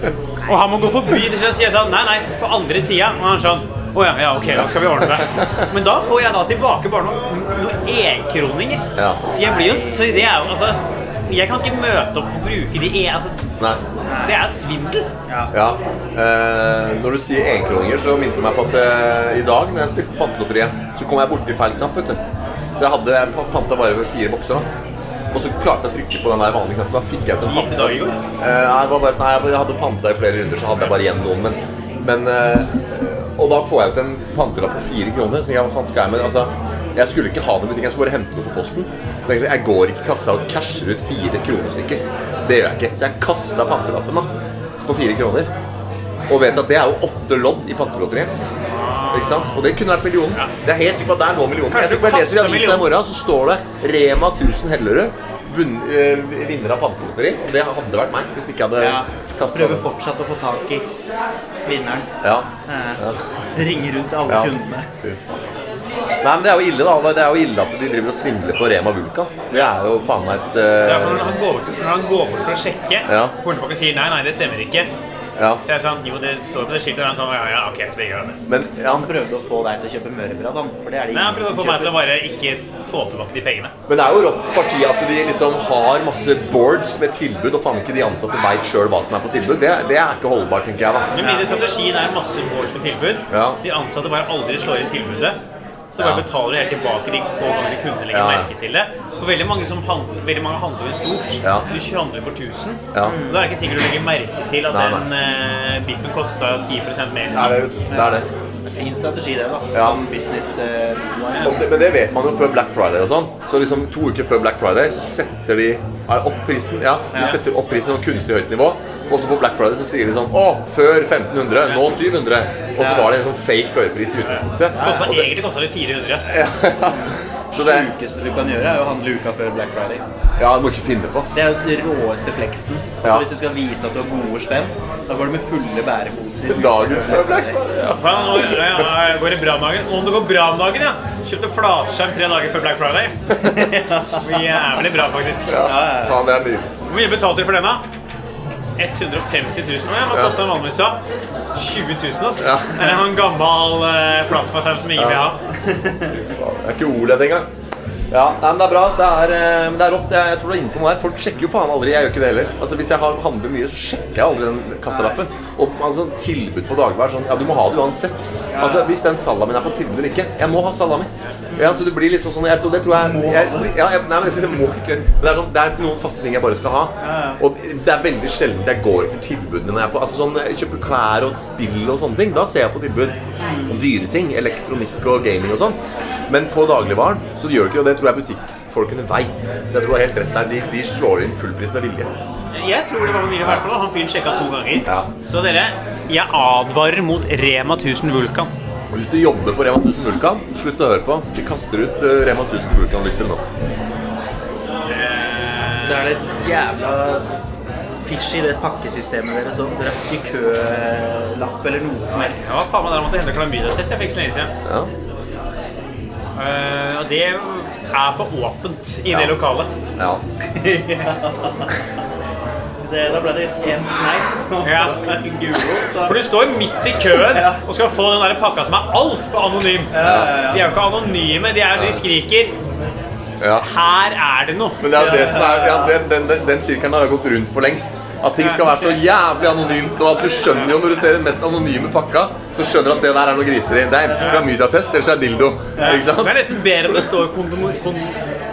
Og han må gå forbi det og sier sånn, nei, nei, på andre sida. Og han sånn, å ja, ja, ok, da skal vi ordne det. Men da får jeg da tilbake bare noen, noen enkroninger. Ja. Så jeg blir jo, så det er jo, altså, jeg kan ikke møte opp og bruke de e, altså, Nei. det er svindel. Ja. Eh, når du sier enkroninger, så minner det meg på at eh, i dag når jeg spilte Pantelotteriet, så kom jeg borti feil knapp. vet du. Så jeg hadde jeg pa- panta bare fire bokser. da. Og så klarte jeg å trykke på den der vanlige knappen. Da fikk jeg ut en går. Eh, nei, bare, nei, jeg hadde panta i flere runder, så hadde jeg bare igjen noen. Men, men eh, Og da får jeg ut en pantelapp på fire kroner. Så tenker jeg, hva faen skal jeg med Altså, jeg skulle ikke ha det i butikken, jeg skulle bare hente noe på posten. Så jeg, jeg går ikke i kassa og casher ut fire kronestykker. Det gjør jeg ikke. Så jeg kasta pantelappen da, på fire kroner. Og vet at det er jo åtte lodd i pantelotteriet. Ikke sant? Og det kunne vært millionen. Det er helt sikkert at det er nå millionen. Kanskje Jeg skal bare leser lese i avisa i morgen, så står det Rema 1000 Hellerud. eh, Vinner av pantelotteri. Og det hadde vært meg hvis ikke jeg hadde Ja. kastet Prøver fortsatt å få tak i vinneren. Ja. Eh, Ringer rundt til alle Ja. kundene. Nei, men det er jo ille, da. Det er jo ille at de driver og svindler på Rema Vulkan. Det er jo faen meg et uh... er eh, for når han går bort, når han går bort for å sjekke, Ja. kommer tilbake og sier nei, nei, det stemmer ikke. Ja. Så jeg sa jo, det står på det skiltet, og han sa ja, ja, ok, det gjør det. Men ja, Han prøvde å få deg til å kjøpe mørbrad, han. For det er det ingen Nei, han prøvde å få meg til å bare ikke få tilbake de pengene. Men det er jo rått parti at de liksom har masse boards med tilbud, og faen ikke de ansatte veit sjøl hva som er på tilbud. Det, det er ikke holdbart, tenker jeg da. Men min strategi er masse boards med tilbud. Ja. De ansatte bare aldri slår inn tilbudet. Så bare Ja. betaler du helt tilbake de få gangene kundene legger merke til det. For veldig mange, som handler, veldig mange handler jo stort. Ja. du handler for 1000. Ja. Da er det ikke sikkert du legger merke til at Nei, den uh, biffen kosta 10% mer. Det er det, det, er det. Fin strategi, det, da. Ja. Sånn business uh, det, men det vet man jo før Black Friday og sånn. Så liksom to uker før Black Friday så setter de opp prisen. Ja, de Ja. setter opp prisen på kunstig høyt nivå. Og så på Black Friday så sier de sånn Å, før 1500, nå 700. Og så var det en sånn fake førerpris i utgangspunktet. Og det- Egentlig kosta det 400. Så det sjukeste du kan gjøre, er å handle uka før Black Friday. Ja, du må ikke finne på. Det er jo den råeste fleksen. Altså, Ja. Hvis du skal vise at du har gode spenn, da går du med fulle bæreposer. Dagen før Black Friday. Ja. Ja, nå ja, går det bra om dagen. Om det går bra om dagen, ja. Kjøpte flatskjerm tre dager før Black Friday. Vi er bra, faktisk. Ja. Faen, det er nydelig. Hvor mye betalte dere for den, da? 150 000. Å, ja, Hva kosta en vanligvis? da? 20 000, ass. Ja. Er en gammel uh, plasmaskjerm som ingen vil ha? Det er ikke OLED engang. Ja, nei, men Det er bra. Det er, eh, men det er rått. Jeg, jeg tror du er inne på noe her. Folk sjekker jo faen aldri. Jeg gjør ikke det heller. Altså, Hvis jeg har handler mye, så sjekker jeg aldri den kassalappen. Og altså, tilbud på dagligvær sånn Ja, du må ha det uansett. Altså, Hvis den salamien er på tilbud eller ikke. Jeg må ha salami. Ja, så det blir litt sånn sånn jeg, Det tror jeg, jeg ja, jeg, Nei, men jeg, må ikke Men det er, sånn, det er noen faste ting jeg bare skal ha. Og det er veldig sjelden jeg går for tilbudene når jeg er på Altså sånn, jeg kjøper klær og spill og sånne ting. Da ser jeg på tilbud. Og dyre ting. Elektronikk og gaming og sånn. Men på dagligvaren så gjør det ikke det. og Det tror jeg butikkfolkene veit. Så jeg tror du har helt rett der. De, de slår inn fullpris med vilje. Jeg tror det var mye i hvert fall. Han fyren sjekka to ganger. Ja. Så dere, jeg advarer mot Rema 1000 Vulkan. Og hvis du jobber på Rema 1000 Vulkan, slutt å høre på. Vi kaster ut eh, Rema 1000 Vulkan-lytter nå. Så er det et jævla fish i det pakkesystemet deres òg. Dere har ikke kølapp eller noe som helst. Ja, faen meg der måtte jeg hente klamydia-test. Jeg fikk så lenge siden. Ja. Eh, og det er for åpent i det lokalet. ja. Se, Da ble det én kneip Ja. en gulost. For du står midt i køen Ja. og skal få den der pakka som er altfor anonym. De er jo ikke anonyme, de, er, de skriker ja. 'Her er det noe'. Men det er det som er ja, den, den, den, den sirkelen har gått rundt for lengst. At ting skal være så jævlig anonymt. Og at du skjønner jo når du ser den mest anonyme pakka, så skjønner du at det der er noe griseri. Det er enten klamydia-test, eller så er dildo. Ikke sant? Det er nesten bedre om det står kondom, kon,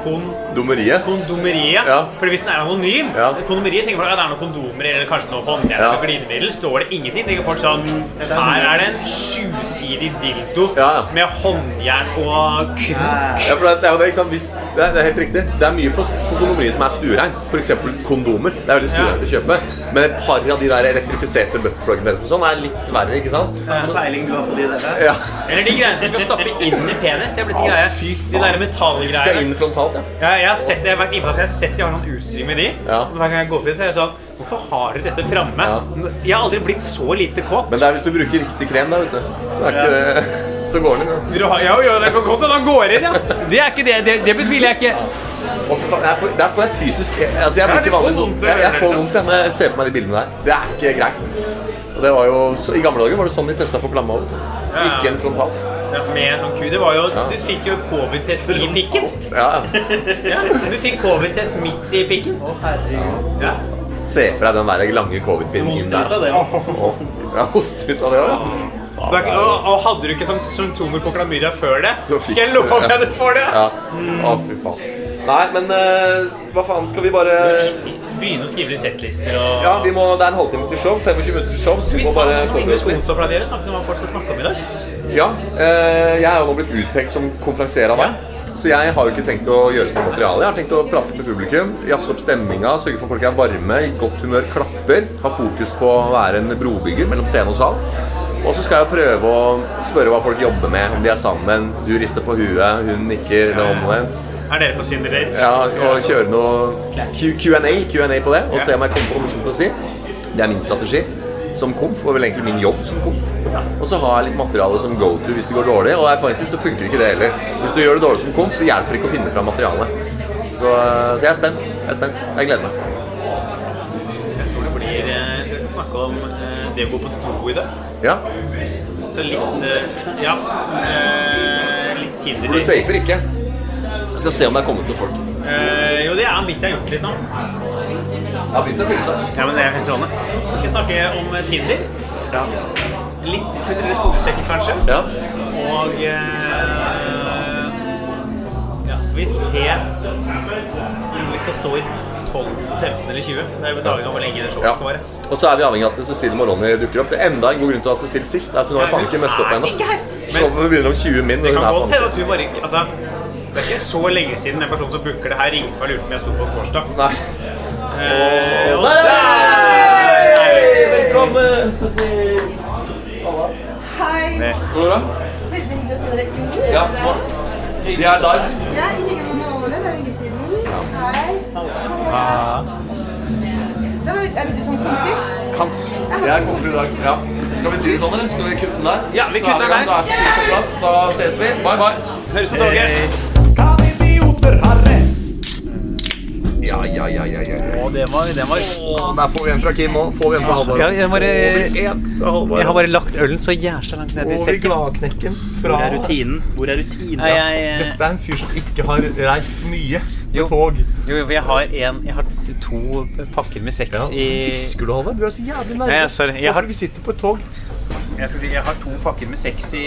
kon, Dummeriet. kondomeriet. Ja. Fordi hvis den er anonym Ja. Kondomeriet tenker folk at det er noen kondomer eller kanskje noe håndjern Ja. eller glidemiddel. Står det ingenting, tenker folk sånn Her er det en sjusidig dildo Ja, med håndjern og krok. Ja, for det, det er jo det, ikke sant? Hvis, det, er, det er helt riktig. Det er mye på, på kondomeriet som er stuereint. F.eks. kondomer. Det er veldig stuereint å kjøpe. Men et par av de der elektrifiserte buttpluggene deres og sånn er litt verre, ikke sant? Er Så, peiling du har på de der? ja. Eller de greiene som skal stappe inn i penis. Det er blitt en greie. De der metallgreiene. Skal inn frontalt, ja. Ja, jeg har sett jeg har vært innpå, jeg har sett de har noen utstyr med de. Ja. Hver gang jeg går forbi, så er jeg sånn Hvorfor har dere dette framme? Ja. Jeg har aldri blitt så lite kåt. Men det er hvis du bruker riktig krem, da, vet du. Så er ikke det Så går den inn. ja. jo, ja, ja, det kan godt hende han går inn, ja. Det er ikke det. Det, det betviler jeg ikke. Å, for faen, jeg får- Der får jeg fysisk Altså, jeg blir ikke vanlig sånn Jeg, jeg får vondt når jeg ser for meg de bildene der. Det er ikke greit. Og det var jo så, I gamle dager var det sånn de testa for klamma. Ja. Ikke en frontalt. Ja, med en sånn ku. Det var jo, Ja. Du fikk jo covid-test i pikken. Ja, du fikk covid-test midt i pikken. Å, herregud. Ja. Se for deg den der lange covid-pinnen der. det. Ja, hoste ut av det òg. Du er Og, og hadde du ikke sånn symptomer på klamydia før det, Så fikk skal jeg du love det. deg du får det. Ja. Å, fy faen. Nei, men uh, hva faen skal vi bare Begynne å skrive litt settlister og Ja, vi må, det er en halvtime til show. 25 minutter til show. Så vi Vi må bare komme oss litt. Skonstad pleier å gjøre. Snakke om hva folk skal snakke om i dag. Ja, eh, jeg er jo nå blitt utpekt som konferansier av deg. Så jeg har jo ikke tenkt å gjøre så mye materiale. Jeg har tenkt å prate med publikum, jazze opp stemninga, sørge for at folk er varme, i godt humør, klapper. Ha fokus på å være en brobygger mellom scene og sal. Og så skal jeg prøve å spørre hva folk jobber med, om de er sammen. Du rister på huet, hun nikker, eller omvendt. Er dere på Tinder date? Ja, og kjøre noe Q&A Q&A på det, og se om jeg kommer på noe morsomt å si. Det er min strategi som komf, og vel egentlig min jobb som komf. Og så har jeg litt materiale som go-to hvis det går dårlig, og erfaringsvis så funker ikke det heller. Hvis du gjør det dårlig som komf, så hjelper det ikke å finne fram materialet. Så, så jeg er spent. Jeg er spent. Jeg gleder meg. Jeg tror det blir eh, snakke om eh, det å gå på do i dag. Ja. Så litt eh, Ja. eh, litt Tinder. Du safer ikke. Jeg skal se om det er kommet noen folk. Eh, jo, det er en bit jeg har gjort litt nå. Jeg har begynt å fylle seg. Ja, men det er helt strålende. Vi skal snakke om Tinder. Tinder. Litt kulturelle skolesekker, kanskje. Ja. Og eh, Ja, skal vi se om vi skal stå i 12, 15 eller 20. Det er jo dagen om hvor lenge det showet ja. skal være. Og så er vi avhengig av at Cecilie Moroni dukker opp. Det er enda en god grunn til å ha Cecilie sist. er at Hun har ikke møtt opp ennå. Showet begynner om 20 min. Det kan godt hende at hun bare ikke Altså, det er ikke så lenge siden den personen som booker det her, ringte meg og lurte på om jeg sto på torsdag. Nei. Eh, og der er der er Velkommen, Cecilie. Hei. Går det bra? Veldig hyggelig å se dere. Jo, Ja, det nå. er- Vi er der. Ja, i år. Det er lenge siden. Hei. Det er det du som kom til? Kans. Jeg kommer i dag. Ja. Skal vi si det sånn, eller? Skal vi kutte den der? Ja, vi er kutter den der. Da er Cecilie på plass. Da ses vi. Bye, bye. Høres på toget. Ja, ja, ja, ja, ja. Å, det var, det var Der får vi en fra Kim òg. Får vi en fra Halvard. Ja, jeg bare-. Jeg har bare lagt ølen så jævla langt ned i vi sekken. gladknekken fra Hvor er rutinen? Hvor er rutinen? Nei, jeg, Dette er en fyr som ikke har reist mye med Jo. tog. jo, jo, jeg har, en, jeg har to pakker med seks Ja, i Hvisker du, Halvard? Du er så jævlig nærme. Ja, sorry. Jeg har- vi sitter på et tog. Jeg skal si, jeg har to pakker med seks i,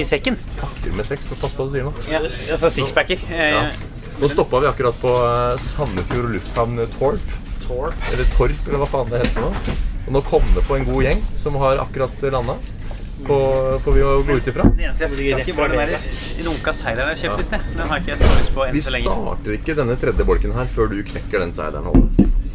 i sekken. Pakker med sex. Pass på hva du sier nå. Ja, altså sixpacker. Eh, Ja. Nå stoppa vi akkurat på eh, Sandefjord lufthavn Torp. Torp. Eller Torp, eller hva faen det heter nå. Og nå kom det på en god gjeng som har akkurat landa. På, får vi jo gå ut ifra. Det eneste jeg fikk tak i, var den der runka seileren jeg kjøpte i sted. Den har ikke jeg lyst på enn Vi så lenge. starter ikke denne tredje bolken her før du knekker den seileren.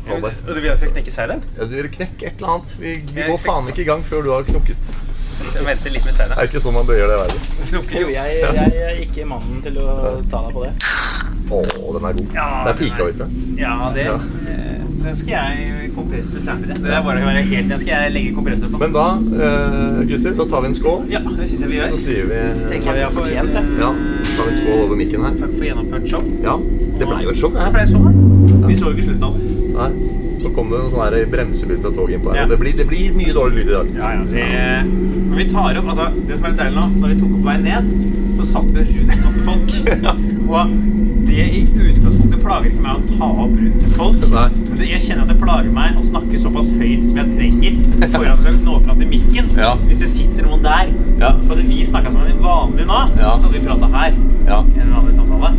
Halvor. Og du vil altså knekke seileren? Ja, du vil knekke et eller annet. Vi, vi går faen ikke i gang før du har knukket. Jeg venter litt med Det er ikke sånn man bøyer det i verden. Jeg, jeg er ikke mannen til å ta deg på det. Å, den er god. Ja, det er pika ut, tror jeg. Ja, det Ja. Den skal jeg kompresse senere. Det er bare å være helt Den skal jeg legge kompressor på. Men da, eh, gutter, da tar vi en skål. Ja, det syns jeg vi gjør. Så sier vi Tenker jeg vi har fortjent det. Ja, så tar vi en skål over mikken her. Takk for gjennomført show. Ja, det ble jo et show, det ble sånn, ja. Vi så jo ikke slutten av det. Nei. Så kom det en sånn bremselyd fra toget innpå her. Ja. Det blir, det blir mye dårlig lyd i dag. Ja, ja. Det, men vi tar opp, altså, det som er litt deilig nå, når vi tok opp veien ned, så satt vi rundt masse folk. Og det i utgangspunktet plager ikke meg å ta opp rundt folk. Nei. Men jeg kjenner at det plager meg å snakke såpass høyt som jeg trenger for at jeg skal nå fram til mikken. Ja. Hvis det sitter noen der. Ja. For hadde vi snakka en vanlig nå, Ja. så hadde vi prata her. Ja. En vanlig samtale.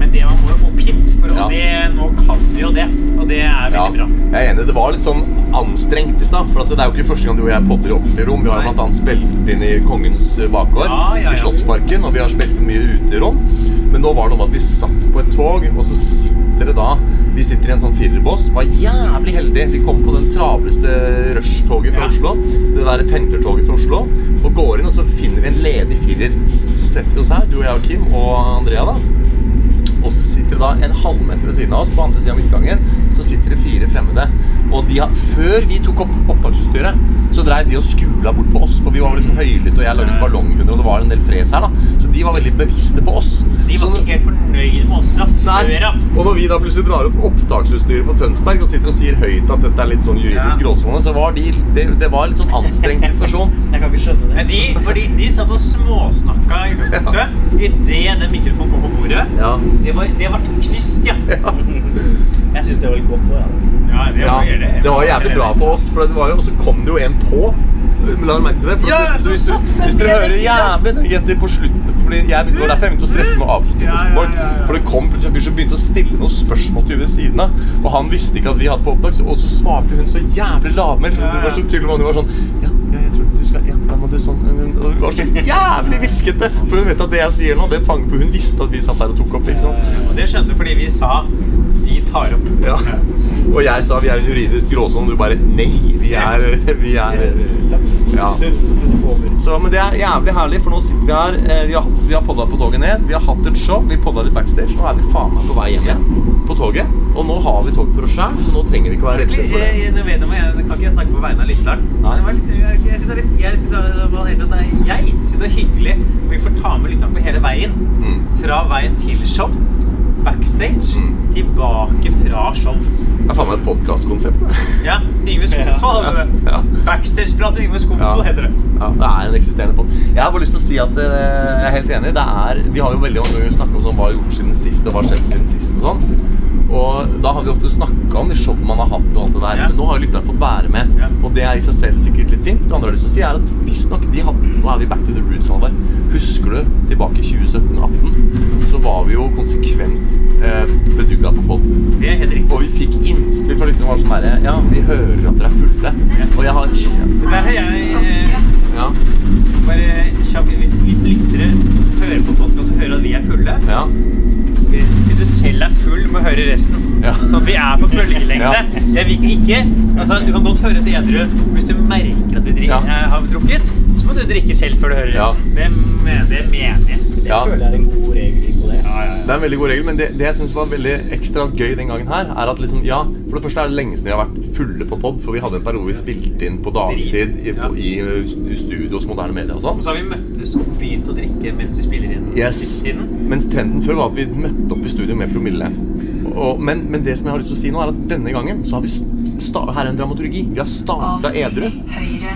Men det man må jo opp hit, for, Ja. det, nå kan vi jo det. Og det er veldig bra. jeg er enig. Det var litt sånn anstrengt i stad. For at det er jo ikke første gang du og jeg podder i offentlige rom. Vi har annet spilt inn i Kongens bakgård i Slottsparken, og vi har spilt mye uterom. Men nå var det noe med at vi satt på et tog, og så sitter det da Vi sitter i en sånn firerbås. Var jævlig heldige. Vi kom på den travleste rushtoget fra Ja. Oslo. Det der pendlertoget fra Oslo. Og går inn, og så finner vi en ledig firer. Så setter vi oss her, du og jeg og Kim og Andrea, da. Og så sitter det da en halvmeter ved siden av oss på andre siden av midtgangen så sitter det fire fremmede. Og de har, før vi tok opp opptaksutstyret, så dreiv de og skula bort på oss. For vi var liksom høylytte, og jeg lagde ballonghunder, og det var en del fres her. da Så de var veldig bevisste på oss. De var Så- ikke helt fornøyd med oss fra før av. Og når vi da plutselig drar opp opptaksutstyret på Tønsberg og sitter og sier høyt at dette er litt sånn juridisk Ja. gråsone, så var de, det, det var litt sånn anstrengt situasjon. Jeg kan ikke skjønne det. Men de, fordi de satt og småsnakka i luftet idet den mikrofonen kom på bordet. Ja. Det var, det var knust, ja. Jeg syns det var litt godt òg, jeg. Ja, det Ja, var, det, det var jævlig bra for oss, for det var jo, og så kom det jo en på. La dere merke til det? For Ja, så hvis, du, hvis dere hører jævlig nøye etter på slutten Fordi jeg begynte, derfor jeg begynte å stresse med å avslutte Ja, første ja, ja. For det kom plutselig en fyr som begynte å stille noen spørsmål til henne ved siden av. Og han visste ikke at vi hadde på opptak, og så svarte hun så jævlig lavmælt. Ja, Ja, så tydelig, og hun var sånn Ja, ja, jeg tror du skal Ja, da må du sånn Og hun var så jævlig hviskete! For hun vet at det jeg sier nå, det fanger For hun visste at vi satt der og tok opp, liksom. Og det skjønte du fordi vi sa 'vi tar opp'. Ja. Og jeg sa vi er en juridisk gråsone, og du bare Nei, vi er, vi er Ja. Så, men det er jævlig herlig, for nå sitter vi her. Eh, Vi har, hatt- vi har podda på toget ned. Vi har hatt et show. Vi podda litt backstage. Nå er vi faen meg på vei hjem igjen på toget. Og nå har vi tog for oss sjøl, så nå trenger vi ikke være redde for det. jeg, jeg, vet jeg, kan ikke jeg snakke på vegne av lytteren. Jeg, syns det er hyggelig vi får ta med lytteren på hele veien. Mm. Fra veien til show, backstage, Mm. tilbake fra show. Det er faen meg et podkastkonsept. Ja, Yngve Skomsvold. Ja. Backstage-prat med Yngve Skomsvold Ja. heter det. Ja, det er en eksisterende pod. Jeg har bare lyst til å si at eh, jeg er helt enig. Det er, vi har jo veldig mange ganger snakka om sånn, hva har gjort siden sist, og hva har skjedd siden sist. Og sånn. Og da har vi ofte snakka om de show man har hatt, og alt det der. Ja. Men nå har jo lytteren fått være med, Ja. og det er i seg selv sikkert litt fint. Det andre jeg har lyst til å si er at visstnok vi hadde Nå er vi back to the roots, Halvard. Husker du tilbake i 2017-18? Så var vi jo konsekvent eh, bedugga på pod. Det er helt riktig. Og vi fikk innspill fra lytterne var sånn herre Ja, vi hører at dere er fulle. Og jeg har Det der har jeg eh, Ja. bare hvis, hvis lyttere hører på podkast og hører at vi er fulle ja. Til du selv er full, må høre resten. Ja. Sånn at vi er på bølgelengde. Ja. Jeg vil ikke Altså, du kan godt høre til edru. Hvis du merker at vi drikker, Ja. eh, har drukket, så må du drikke selv før du hører Ja. resten. Det, det mener jeg. Det Ja. føler jeg er en god regel det. Det er en veldig god regel, men det, det jeg synes var veldig ekstra gøy den gangen her, er at liksom, ja, for det første er det lenge siden vi har vært fulle på pod, for vi hadde en periode vi spilte inn på dagtid i, på, i, i studio hos moderne medier og sånn. Og så har vi møttes og begynt å drikke mens vi spiller inn Yes. Mens trenden før var at vi møtte opp i studio med promille. Og, men, men det som jeg har lyst til å si nå, er at denne gangen så har vi Her er en dramaturgi. Vi har starta edru.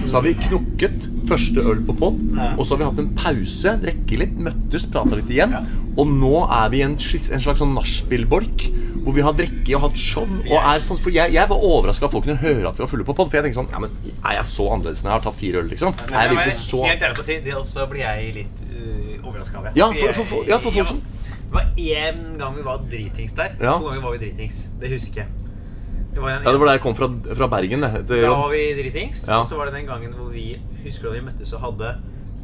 Så har vi knukket første øl på pod, og så har vi hatt en pause, drikke litt, møttes, prata litt igjen. Og nå er vi i en, en slags sånn nachspiel-bolk hvor vi har drukket og hatt show. Og er sånn, for jeg, jeg var overraska at folk kunne høre at vi var fulle på pod. For jeg tenkte sånn ja, men Er jeg så annerledes når jeg har tatt fire øl, liksom? Er jeg virkelig så Helt ærlig på å si, det også blir jeg litt uh, overraska over. Ja, for- for- for- ja, for folk som- Det var én gang vi var dritings der. Ja. To ganger var vi dritings. Det husker jeg. Det var en, Ja, det var da jeg kom fra, fra Bergen. Det, det, Da var vi dritings. Ja. Og så var det den gangen hvor vi husker da vi møttes og hadde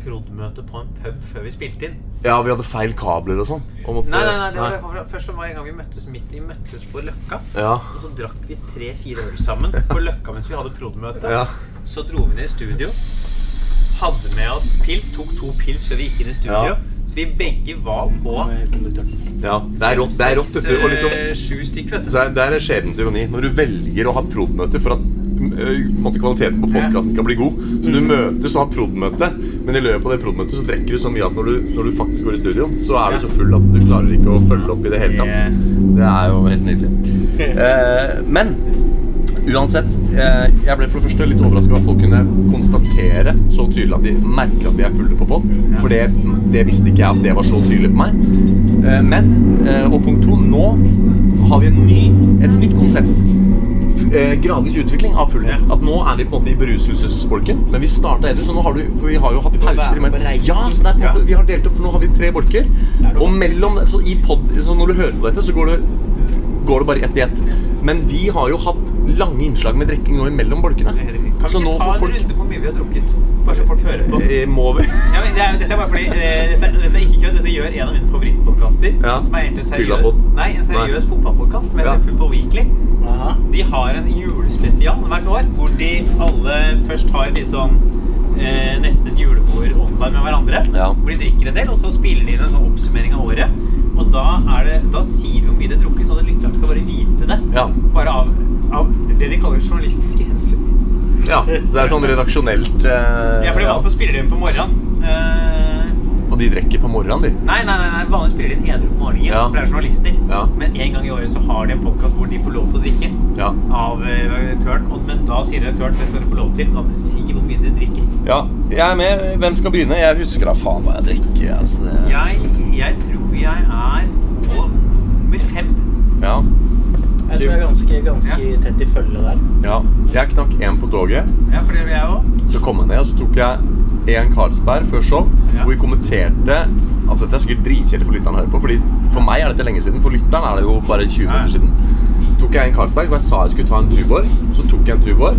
prod.møte på en pub før vi spilte inn. Ja, vi hadde feil kabler og sånn. Nei, nei, nei, det var det. Først så var det en gang vi møttes midt Vi møttes på Løkka. Ja. Og så drakk vi tre-fire øl sammen på Løkka mens vi hadde prod.møte. Ja. Så dro vi ned i studio. Hadde med oss pils. Tok to pils før vi gikk inn i studio. Ja. Så vi begge var på ja. Det er rått, det er rått vet du. Og liksom, eh, sju stykker, vet du. så er, det er skjebnens ironi. Når du velger å ha prod.møte for at øh, på en måte, kvaliteten på podkasten skal bli god, så du møtes og har prod.møte, men i løpet av det prod.møtet så drikker du så mye at når du, når du faktisk går i studio, så er du så full at du klarer ikke å følge opp i det hele tatt. Det er jo helt nydelig. Eh, men Uansett, eh, jeg ble for det første litt overraska over at folk kunne konstatere så tydelig at de merker at vi er fulle på pod. For det, det visste ikke jeg at det var så tydelig på meg. Eh, men, eh, og punkt to, nå har vi en ny, et nytt konsept. Gradvis utvikling av fullhet. At nå er vi på en måte i beruselsesbolken, men vi starta edru, så nå har du For vi har jo hatt pauser imellom. Ja, så det er på en måte, vi har delt opp, for nå har vi tre bolker. Og mellom så i pod, så når du hører på dette, så går det går det bare ett i ett. Men vi har jo hatt lange innslag med drikking nå imellom bolkene. Kan Så vi nå ikke ta en folk runde på hvor mye vi har drukket? Bare så folk hører på. eh, Må vi Ja, men det er, dette er bare fordi eh, dette, dette er ikke kødd. Dette gjør en av mine favorittpodkaster. Ja. Som er egentlig en seriøs, nei, en seriøs fotballpodkast som heter Ja. Football Weekly. Aha. De har en julespesial hvert år hvor de alle først har sånn eh, nesten en julebord online med hverandre. Ja. Hvor de drikker en del, og så spiller de inn en sånn oppsummering av året. Og da, er det, da sier vi hvor mye de har drukket, så at lytteren skal bare vite det. Ja. Bare av, av det de kaller journalistiske hensyn. Ja, så det er sånn redaksjonelt eh, Ja, for de vanligvis spiller de inn på morgenen. Eh, Og de drikker på morgenen, de. Nei, nei, nei, nei vanligvis spiller de inn edru på morgenen, Ja. for det er journalister. Ja. Men en gang i året så har de en podkast hvor de får lov til å drikke Ja. av eh, redaktøren. Og, men da sier redaktøren det skal du få lov til, men da må du si hvor mye de drikker. ja. Jeg er med. Hvem skal begynne? Jeg husker da faen hva jeg drikker. Altså. Jeg, jeg tror jeg er på nummer fem. Ja. Jeg tror jeg er ganske, ganske tett i følge der. ja. Jeg knakk én på toget. Ja, for det vil jeg også. Så kom jeg ned, og så tok jeg en Carlsberg før show, Ja. hvor vi kommenterte at dette er sikkert dritkjedelig for lytteren å høre på. Fordi For meg er dette lenge siden, for lytteren er det jo bare 20 Ja. minutter siden. tok jeg en Carlsberg, og jeg sa jeg skulle ta en Tuborg. Så tok jeg en Tuborg.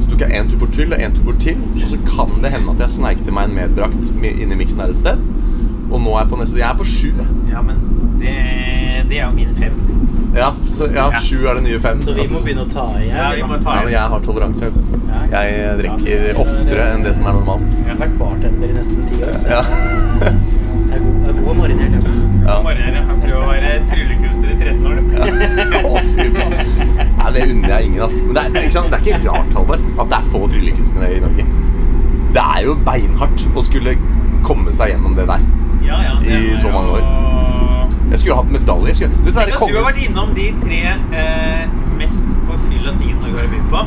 Så tok jeg en Tubor til og en Tubor til. Og så kan det hende at jeg sneik til meg en medbrakt inn inni miksen her et sted. Og nå er jeg på neste Jeg er på sju. Ja, men det, det er jo min fem. Ja, så ja, Ja. sju er det nye fem. Så vi må Altså, begynne å ta igjen. Ja, vi må ta ja, men jeg har toleranse, Jeg, Jeg drikker oftere enn det som er normalt. Jeg har vært bartender i nesten ti år, så Ja. jeg er god, jeg er god og marinert. jeg. ja. Morgen, jeg prøver å være tryllekunstner i 13 år. Ja. Å, fy faen. Nei, det unner jeg ingen, ass. Men det er, det er, ikke sant? det er ikke rart, Halvard, at det er få tryllekunstnere i Norge. Det er jo beinhardt å skulle komme seg gjennom det der. Ja, ja, I så mange år. Jeg skulle jo hatt medalje. Skulle, du, at du har kongens- vært innom de tre eh, mest forfylla tingene Norge har begynt på.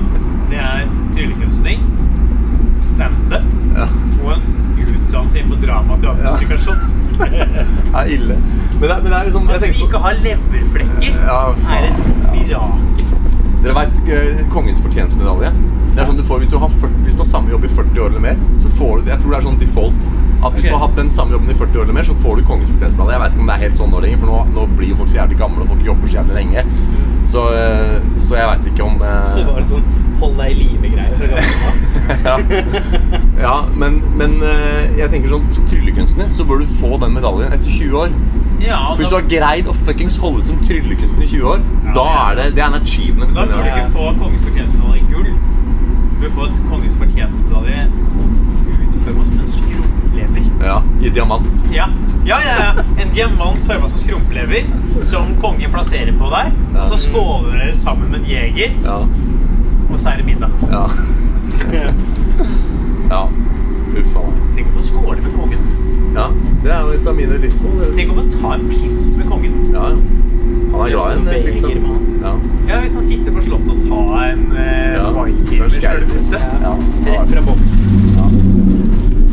Det er tryllekunstning, standup ja, og en utdannelse innenfor drama og teaterkommunikasjon. det er ille. Men det, men det er liksom At vi ikke har leverflekker, Ja, er et mirakel. Dere vet Kongens fortjenstmedalje? Det er sånn du får, hvis, du har 40, hvis du har samme jobb i 40 år eller mer, så får du det. Jeg tror det er sånn default at hvis okay. du har hatt den samme jobben i 40 år eller mer, så får du Kongens fortjenstblad. Jeg vet ikke om det er helt sånn nå lenger, for nå, nå blir jo folk så jævlig gamle, og folk jobber så jævlig lenge. Så, eh, så jeg veit ikke om eh, Så det var en sånn hold deg i live-greie fra gammelt av. ja, men, men eh, jeg tenker sånn som tryllekunstner så bør du få den medaljen etter 20 år. Ja, For Hvis du har greid å fuckings holde ut som tryllekunstner i 20 år, da er det, det er en achievement. Da bør du ikke få kongens fortjenstmedalje i gull. Du bør få et kongens fortjenstmedalje utført som en skrumplever. Ja, I diamant. Ja. ja, ja, ja. En diamant forma som skrumplever, som kongen plasserer på deg. Ja. Så skåler dere sammen med en jeger, Ja. og så er det middag. Ja. ja. Uff a meg. Tenk å få skåle med kongen. Ja, det er jo et av mine livsmål. Tenk å få ta en pils med kongen. Ja. Han er glad i en eh, han. Ja. Ja, Hvis han sitter på slottet og tar en eh, Ja. Viking med sjølveste. Ja. Rett fra boksen.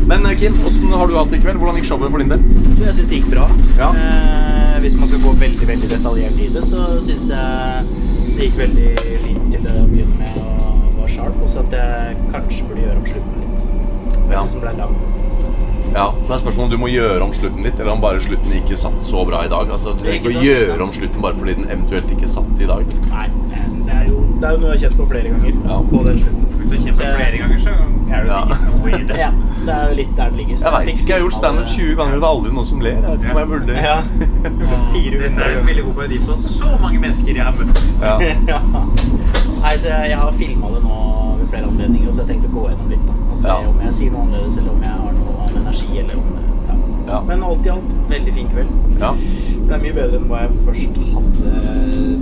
Men eh, Kim, hvordan har du hatt det i kveld? Hvordan gikk showet for din del? Jeg syns det gikk bra. Ja. Eh, hvis man skal gå veldig veldig detaljert i det, så syns jeg det gikk veldig fint til å begynne med å være sharp. Og så at jeg kanskje burde gjøre om slutten litt. Jeg Ja. den ble lang. Ja, så det er spørsmålet om du må gjøre om slutten litt, eller om bare slutten ikke satt så bra i dag. Altså, Du trenger Ikke å gjøre sant. om slutten bare fordi den eventuelt ikke satt i dag. Nei, det er jo, det er jo noe jeg har kjent på flere ganger. Ja. På den slutten. Hvis du har flere ganger, så er du Ja. sikkert noe i det. Ja, det er jo litt der det ligger. så Jeg vet ikke, jeg har gjort standup 20 ganger, og det er aldri noen som ler. Jeg vet ikke om jeg burde Ja. 400 Dette er en veldig god parodi på så mange mennesker jeg har møtt. Ja. ja. Nei, så jeg, jeg har filma det nå ved flere anledninger, så jeg tenkte å gå gjennom litt. da, Og se Ja. om jeg sier noe annerledes, eller om jeg har noe annen energi. eller om det, ja. Ja. Men alt i alt, veldig fin kveld. Ja. Det er mye bedre enn hva jeg først hadde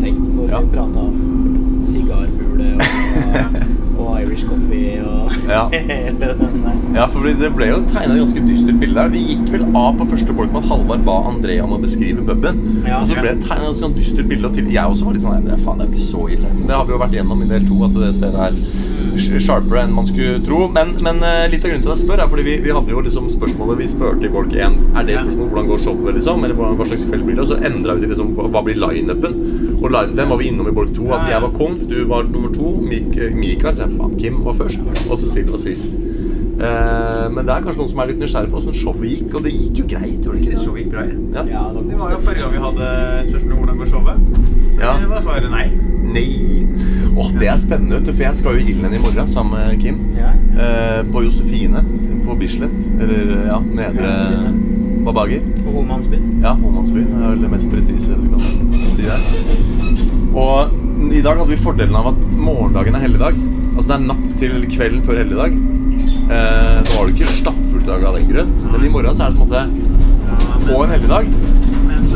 tenkt når Ja. vi prata om sigarbule og, og Irish coffee og Ja. hele den der. Ja, for det ble jo tegnet et ganske dystert bilde her. Vi gikk vel av på første bolk med at Halvard ba Andrea om å beskrive puben. Ja. og så ble det tegnet et ganske dystert bilde. Og til, jeg også var litt sånn Nei, faen, det er jo ikke så ille. Det har vi jo vært igjennom i del to, at det stedet er sh- sharpere enn man skulle tro. Men, men eh, litt av grunnen til at jeg spør, er fordi vi, vi hadde jo liksom spørsmålet Vi spurte i bolk 1 Er det spørsmålet hvordan går showet, liksom? Eller hvordan, hva slags kveld blir det? Og så endra vi til liksom hva blir lineupen. Og line, den var vi innom i bolk 2. At jeg var konf, du var nummer to, Mik Mikael, så jeg faen, Kim var først, og Cecilie var sist. Uh, men det er kanskje noen som er litt nysgjerrig på hvordan showet gikk, og det gikk jo greit. gjorde det ikke? showet gikk bra. Ja. Ja, det, Det var jo forrige gang vi hadde spørsmål om hvordan går showet. Så Ja. var svaret nei. Nei. Åh, det er spennende, for jeg skal jo i Ilden i morgen sammen med Kim. Ja. Eh, på Josefine på Bislett. Eller ja, Nedre. Babager. Og Homansbyen. Ja, Håmandsbyen er vel det mest presise du kan si der. Og i dag hadde vi fordelen av at morgendagen er helligdag. Altså det er natt til kvelden før helligdag. Eh, nå var det ikke stappfullt i dag av den grunn, men i morgen så er det på en måte på en helligdag.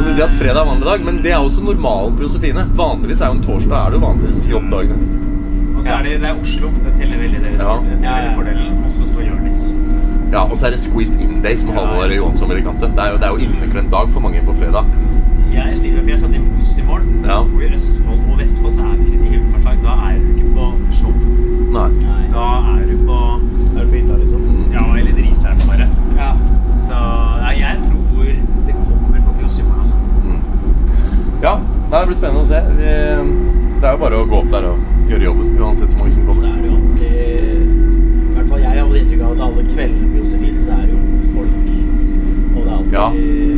Det vil si at fredag er vanlig dag, men det er også normalen på Josefine. Vanligvis er jo en torsdag er det jo vanligvis jobbdagene. etter. Og så er det, det er Oslo. Det teller veldig deres Ja. Det teller Ja, ja. veldig fordelen. Og så står Jonis. Ja, og så er det squeezed in day, som Halvor Johansson ville kalt det. Det er jo, det er jo inneklemt dag for mange på fredag. Jeg sliter med, for jeg satt i Moss i morgen. Ja. Og i Østfold og Vestfold så er det i himmelfartslag. Da er du ikke på show. Nei. Nei. Da er du på Er du på hytta, liksom? Ja, eller drit her bare. Ja. Så nei, jeg tror det kommer folk til oss i morgen, altså. Ja, det blir spennende å se. Det er jo bare å gå opp der og gjøre jobben, uansett hvor mange som Så kommer. er det jo alltid I hvert fall jeg har fått inntrykk av at alle kveldene på Josefine så er det jo folk. Og det er alltid Ja,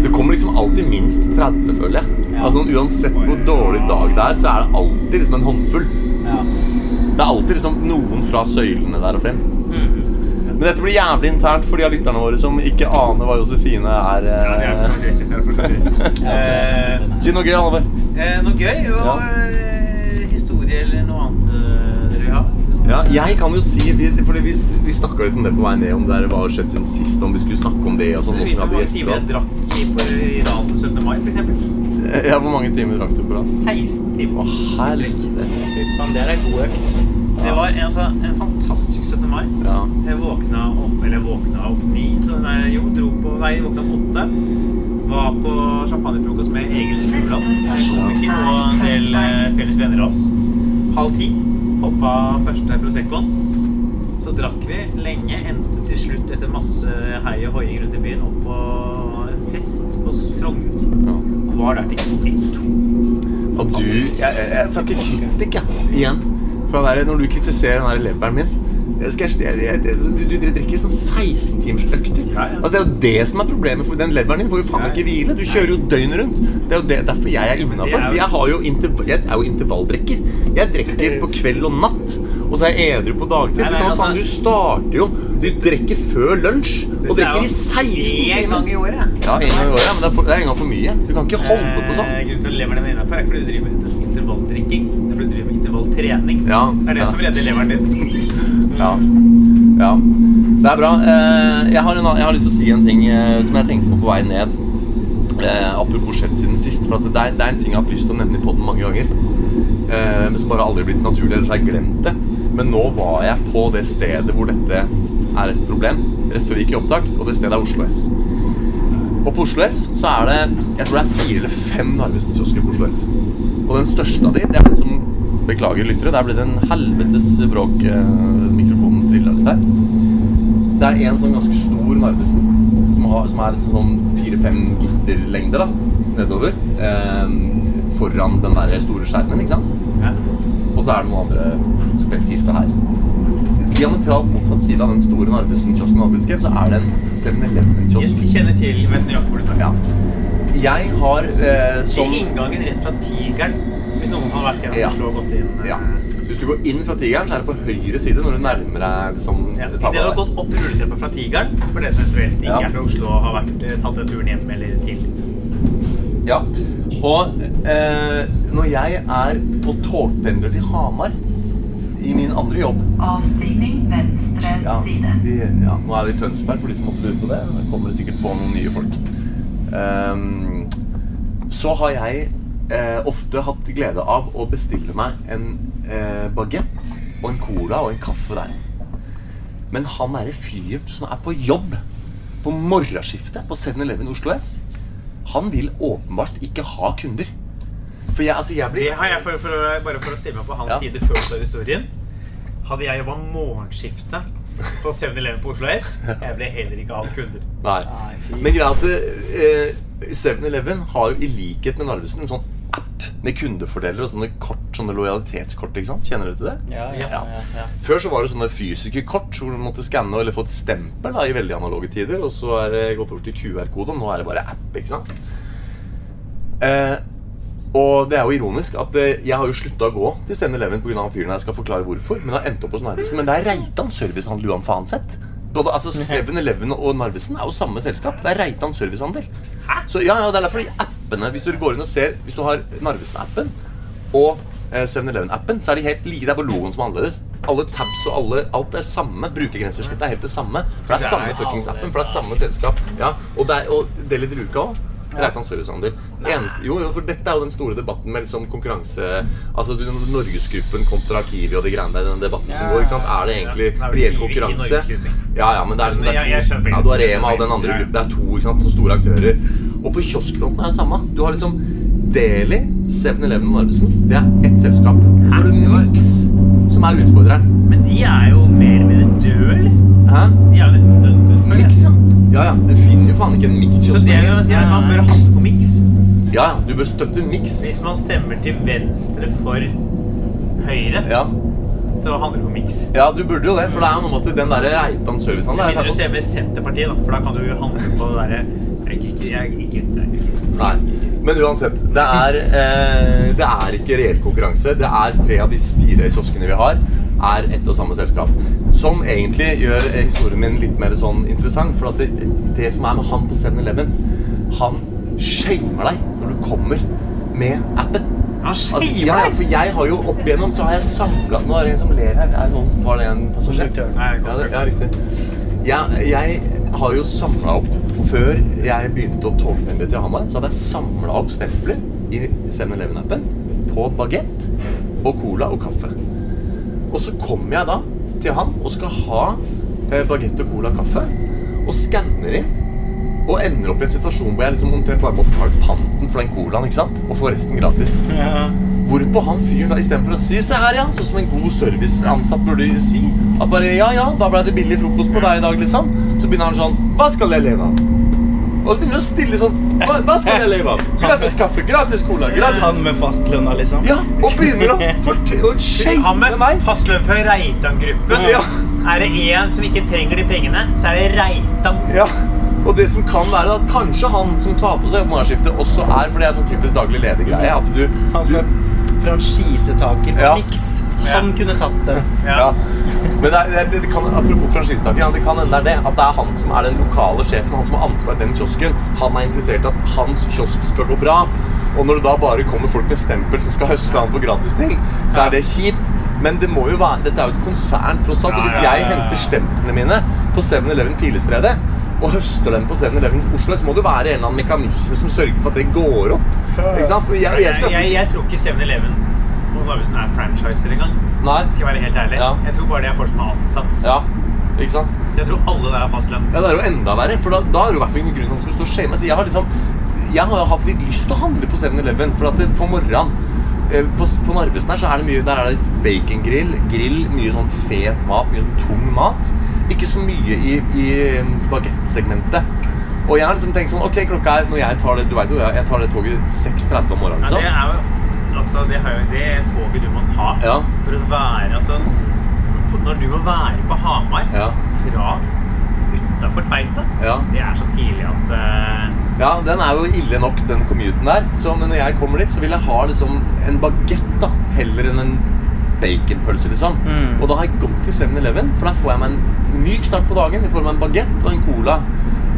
Det kommer liksom alltid minst 30, føler jeg. Ja. Altså Uansett hvor dårlig dag det er, så er det alltid liksom en håndfull. Ja. Det er alltid liksom noen fra søylene der og frem. Mhm. Men dette blir jævlig internt for de av lytterne våre som ikke aner hva Josefine er. Si noe gøy, Halvor. eh, noe gøy og Ja. eh, historie eller noe annet eh, dere vil ha? Ja, jeg kan jo si vi, fordi Vi, vi snakka litt om det på vei ned, om det her, hva har skjedd siden sist. Om vi skulle snakke om det og sånn. Du vet hvor mange timer jeg drakk i på Iran den 17. mai, for eksempel? Ja, Hvor mange timer drakk du på rad? 16 timer. Å, i faen, det er en god økt. Det var en, altså, en fantastisk 17. mai. Ja. Jeg våkna opp, eller våkna opp ni, så nei, jo, dro på, nei, våkna opp åtte. Var på champagnefrokost med Egil Skulland en komiker, og en del eh, felles venner av oss. Halv ti, hoppa første Proseccoen. Så drakk vi lenge, endte til slutt etter masse hei og hoiing rundt i byen opp på en fest på Frogner. Ja. Og var der til ett-to. Og du Jeg, jeg, jeg tar ikke kritikk, jeg. Igjen. For der, når du kritiserer den der leveren min jeg du, du drikker sånn 16 timers økter. Ja, ja. Altså, det er jo det som er problemet. For den leveren din får jo faen ikke hvile. Du kjører jo døgnet rundt. Det er jo det, derfor jeg er innafor. For jeg, har jo interv jeg er jo intervalldrekker. Jeg drikker på kveld og natt. og så er jeg edru på dagtid. Du, kan, altså- faen, du starter jo Du drikker før lunsj, og er drikker i jo 16 Én gang timer. i året. Ja, en gang i året, men det er, for, det er en gang for mye. Du kan ikke holde på sånn. Eh, Grunnen til at leveren din er innafor, er ikke fordi du driver med inter- intervalldrikking. Det er fordi du driver med intervalltrening. Ja, Det er det som redder leveren din. Ja. ja. Det er bra. Eh, Jeg har, en, jeg har lyst til å si en ting eh, som jeg tenkte på på vei ned. Eh, apropos skjedd siden sist. For det, er, det er en ting jeg har hatt lyst til å nevne i podden mange ganger. Men som bare aldri blitt naturlig, ellers har jeg glemt det. Men nå var jeg på det stedet hvor dette er et problem, rett før vi gikk i opptak, og det stedet er Oslo S. Og på Oslo S så er det jeg tror det er fire eller fem Narvesen-kiosker på Oslo S. Og den største av de, det er den som Beklager, lyttere, der ble det en helvetes bråk. eh, mikrofonen trilla litt her. Det er en sånn ganske stor Narvesen som, har, som er liksom sånn fire-fem gitterlengder da, nedover. Eh, foran den der store skjermen, ikke sant? Ja. Og så er det noen andre speltkister her. Diametralt motsatt side av den store Narvesen-kiosken beskrevet, så er det en 7-Eleven-kiosk. Jeg kjenner til vet nøyaktig hvor du snakker. Ja. Jeg har eh, som inngangen rett fra Tigeren. Hvis noen har vært gjennom Ja. Oslo og gått inn eh, ja. Så hvis du går inn fra Tigeren, så er det på høyre side når du nærmer deg liksom, Ja. det Idet har gått opp rulletrappa fra Tigeren, for det som eventuelt ikke Ja. er fra Oslo og har vært, eh, tatt den turen hjem eller til. Ja. Og eh, når jeg er på togpendler til Hamar i min andre jobb Avstigning venstre ja, side. vi, ja, Nå er vi i Tønsberg, for de som måtte lure på det. Det kommer sikkert på noen nye folk. Um, så har jeg eh, ofte hatt glede av å bestille meg en eh, bagett og en cola og en kaffe der. Men han derre fyren som er på jobb på morgenskiftet på 7-Eleven i Oslo S, han vil åpenbart ikke ha kunder. For jeg, altså, jeg Det blir har jeg for, for, bare for å stille meg på hans Ja. side før du historien. Hadde jeg jobba morgenskiftet på 7-Eleven på Oslo S, jeg ville heller ikke hatt kunder. Nei. Men greia at eh, 7-Eleven har jo i likhet med Narvesen en sånn app med kundefordeler og sånne kort, sånne lojalitetskort. ikke sant? Kjenner du til det? Ja, ja, ja, ja. Før så var det sånne fysiske kort hvor du måtte skanne eller få et stempel da, i veldig analoge tider. Og så er det gått over til QR-kode, og nå er det bare app. ikke sant? Eh, og det er jo ironisk at eh, jeg har jo slutta å gå til 7-Eleven pga. fyren. Jeg skal forklare hvorfor. Men har endt opp hos Narvesen. Men det er Reitan servicehandel Fanseth. Både, altså 7-Eleven og Narvesen er jo samme selskap. Det er Reitan servicehandel. Så ja, ja, det er derfor de appene Hvis du går inn og ser Hvis du har Narvesen-appen og eh, 7-Eleven-appen, så er de helt like. Det er bare logoen som er annerledes. Alle tabs og alle, alt er samme. Brukergrensesnittet er helt det samme. For det er samme fuckings appen, for det er samme selskap. Ja, og, det er, og Deli de òg. Reitan servicehandel. Eneste, jo, jo, for dette er jo den store debatten med liksom konkurranse Altså Norgesgruppen kontra Kiwi og de greiene der. Den debatten som går. ikke sant? Er det egentlig det reell konkurranse? Ja, ja, men det er liksom det jeg- jeg er to, ja, Du har Rema og den andre gruppen. Det er to ikke sant, så store aktører. Og på kioskfronten er det samme. Du har liksom Deli, 7-Eleven og Narvesen. Det er ett selskap. Så har du Mix, som er utfordreren. Men de er jo mer eller mindre døde, eller? Hæ? De er jo nesten dødd ut. Mix, ja. Ja, ja. Du finner jo faen ikke en det vil si at man bør handle på Mix. Ja, ja. Du bør støtte Mix. Hvis man stemmer til venstre for Høyre, Ja. så handler det på Mix. ja, du burde jo det. For det er jo noe med at den der Reitan servicehandel Med er mindre du stemmer Senterpartiet, da, for da kan du handle på det derre jeg, ikke- jeg, jeg, jeg, Nei. Men uansett, det er, eh, det er ikke reell konkurranse. Det er tre av de fire kioskene vi har, er ett og samme selskap. Som egentlig gjør eh, historien min litt mer sånn interessant. For at det, det som er med han på 7-Eleven, han shamer deg når du kommer med appen. Han Altså, shamer ja, ja, deg? for jeg har jo opp igjennom så har jeg samla Nå er det en som ler her. Er noen, var det en passasjer? Ja, det, ja, riktig. Jeg, jeg har jo samla opp Før jeg begynte å togpendle til Hamar, så hadde jeg samla opp stempler i 7-Eleven-appen på bagett og cola og kaffe. Og så kommer jeg da til han og skal ha eh, bagett og cola og kaffe, og skanner inn. Og ender opp i en situasjon hvor jeg liksom omtrent bare må betale panten for den colaen ikke sant? og få resten gratis. Ja. Hvorpå han fyren da istedenfor å si 'se her, ja', sånn som en god serviceansatt burde si At bare 'ja, ja, da ble det billig frokost på deg i dag', liksom. Så begynner han sånn 'hva skal jeg leve av?' Og så begynner han å stille sånn 'hva, hva skal jeg leve av?' Gratis kaffe, gratis cola, gratis Han med fastlønna, liksom. Ja, og begynner å fortelle meg. Han shame med meg. fastlønn fra Reitan-gruppen. Ja. Er det én som ikke trenger de pengene, så er det Reitan. Ja, og det som kan være at kanskje han som tar på seg morgenskiftet også er, for det er sånn typisk daglig ledergreie, at du, Han som er franchisetaker på Ja. Mix. Han kunne tatt den. Ja. Men det, er, det, kan, apropos franchisetaker, ja, det kan hende det er det. At det er han som er den lokale sjefen, han som har ansvar for den kiosken. Han er interessert i at hans kiosk skal gå bra. Og når det da bare kommer folk med stempel som skal høste han for gratis ting, så er det kjipt. Men det må jo være, dette er jo et konsern, tross alt. Og hvis Ja, ja, ja, jeg henter stemplene mine på 7-Eleven Pilestredet og høster dem på 7-Eleven Oslo, så må det være en eller annen mekanisme som sørger for at det går opp. Jeg, jeg Jeg, jeg, tror ikke 7-Eleven og Narvesen er franchiser engang. Nei. Skal være helt ærlig. Ja. Jeg tror bare det er folk som er ansatt. Ja. Ikke sant? Så jeg tror alle der har fastlønn. Ja, det er jo enda verre, for da, da er det jo i ingen grunn til at han skal stå og shame. Så jeg har liksom Jeg har jo hatt litt lyst til å handle på 7-Eleven, for at det, på morgenen eh, på, på Narvesen her så er det mye Der er det bacongrill, grill, mye sånn fet mat, mye sånn tung mat. Ikke så mye i, i bagettsegmentet. Og jeg har liksom tenkt sånn Ok, klokka er når jeg tar det Du vet jo det, jeg tar det toget 6.30 om morgenen. Ja, det Liksom. er jo Altså, det, er jo, det toget du må ta Ja. for å være Altså, når du må være på Hamar Ja. fra utafor Tveita Ja. Det er så tidlig at uh... Ja, den er jo ille nok, den commuten der. Så, men når jeg kommer dit, så vil jeg ha liksom en bagett da, heller enn en baconpølse, liksom. Mm. Og da har jeg gått til 7-Eleven, for da får jeg meg en myk start på dagen Jeg får meg en bagett og en cola.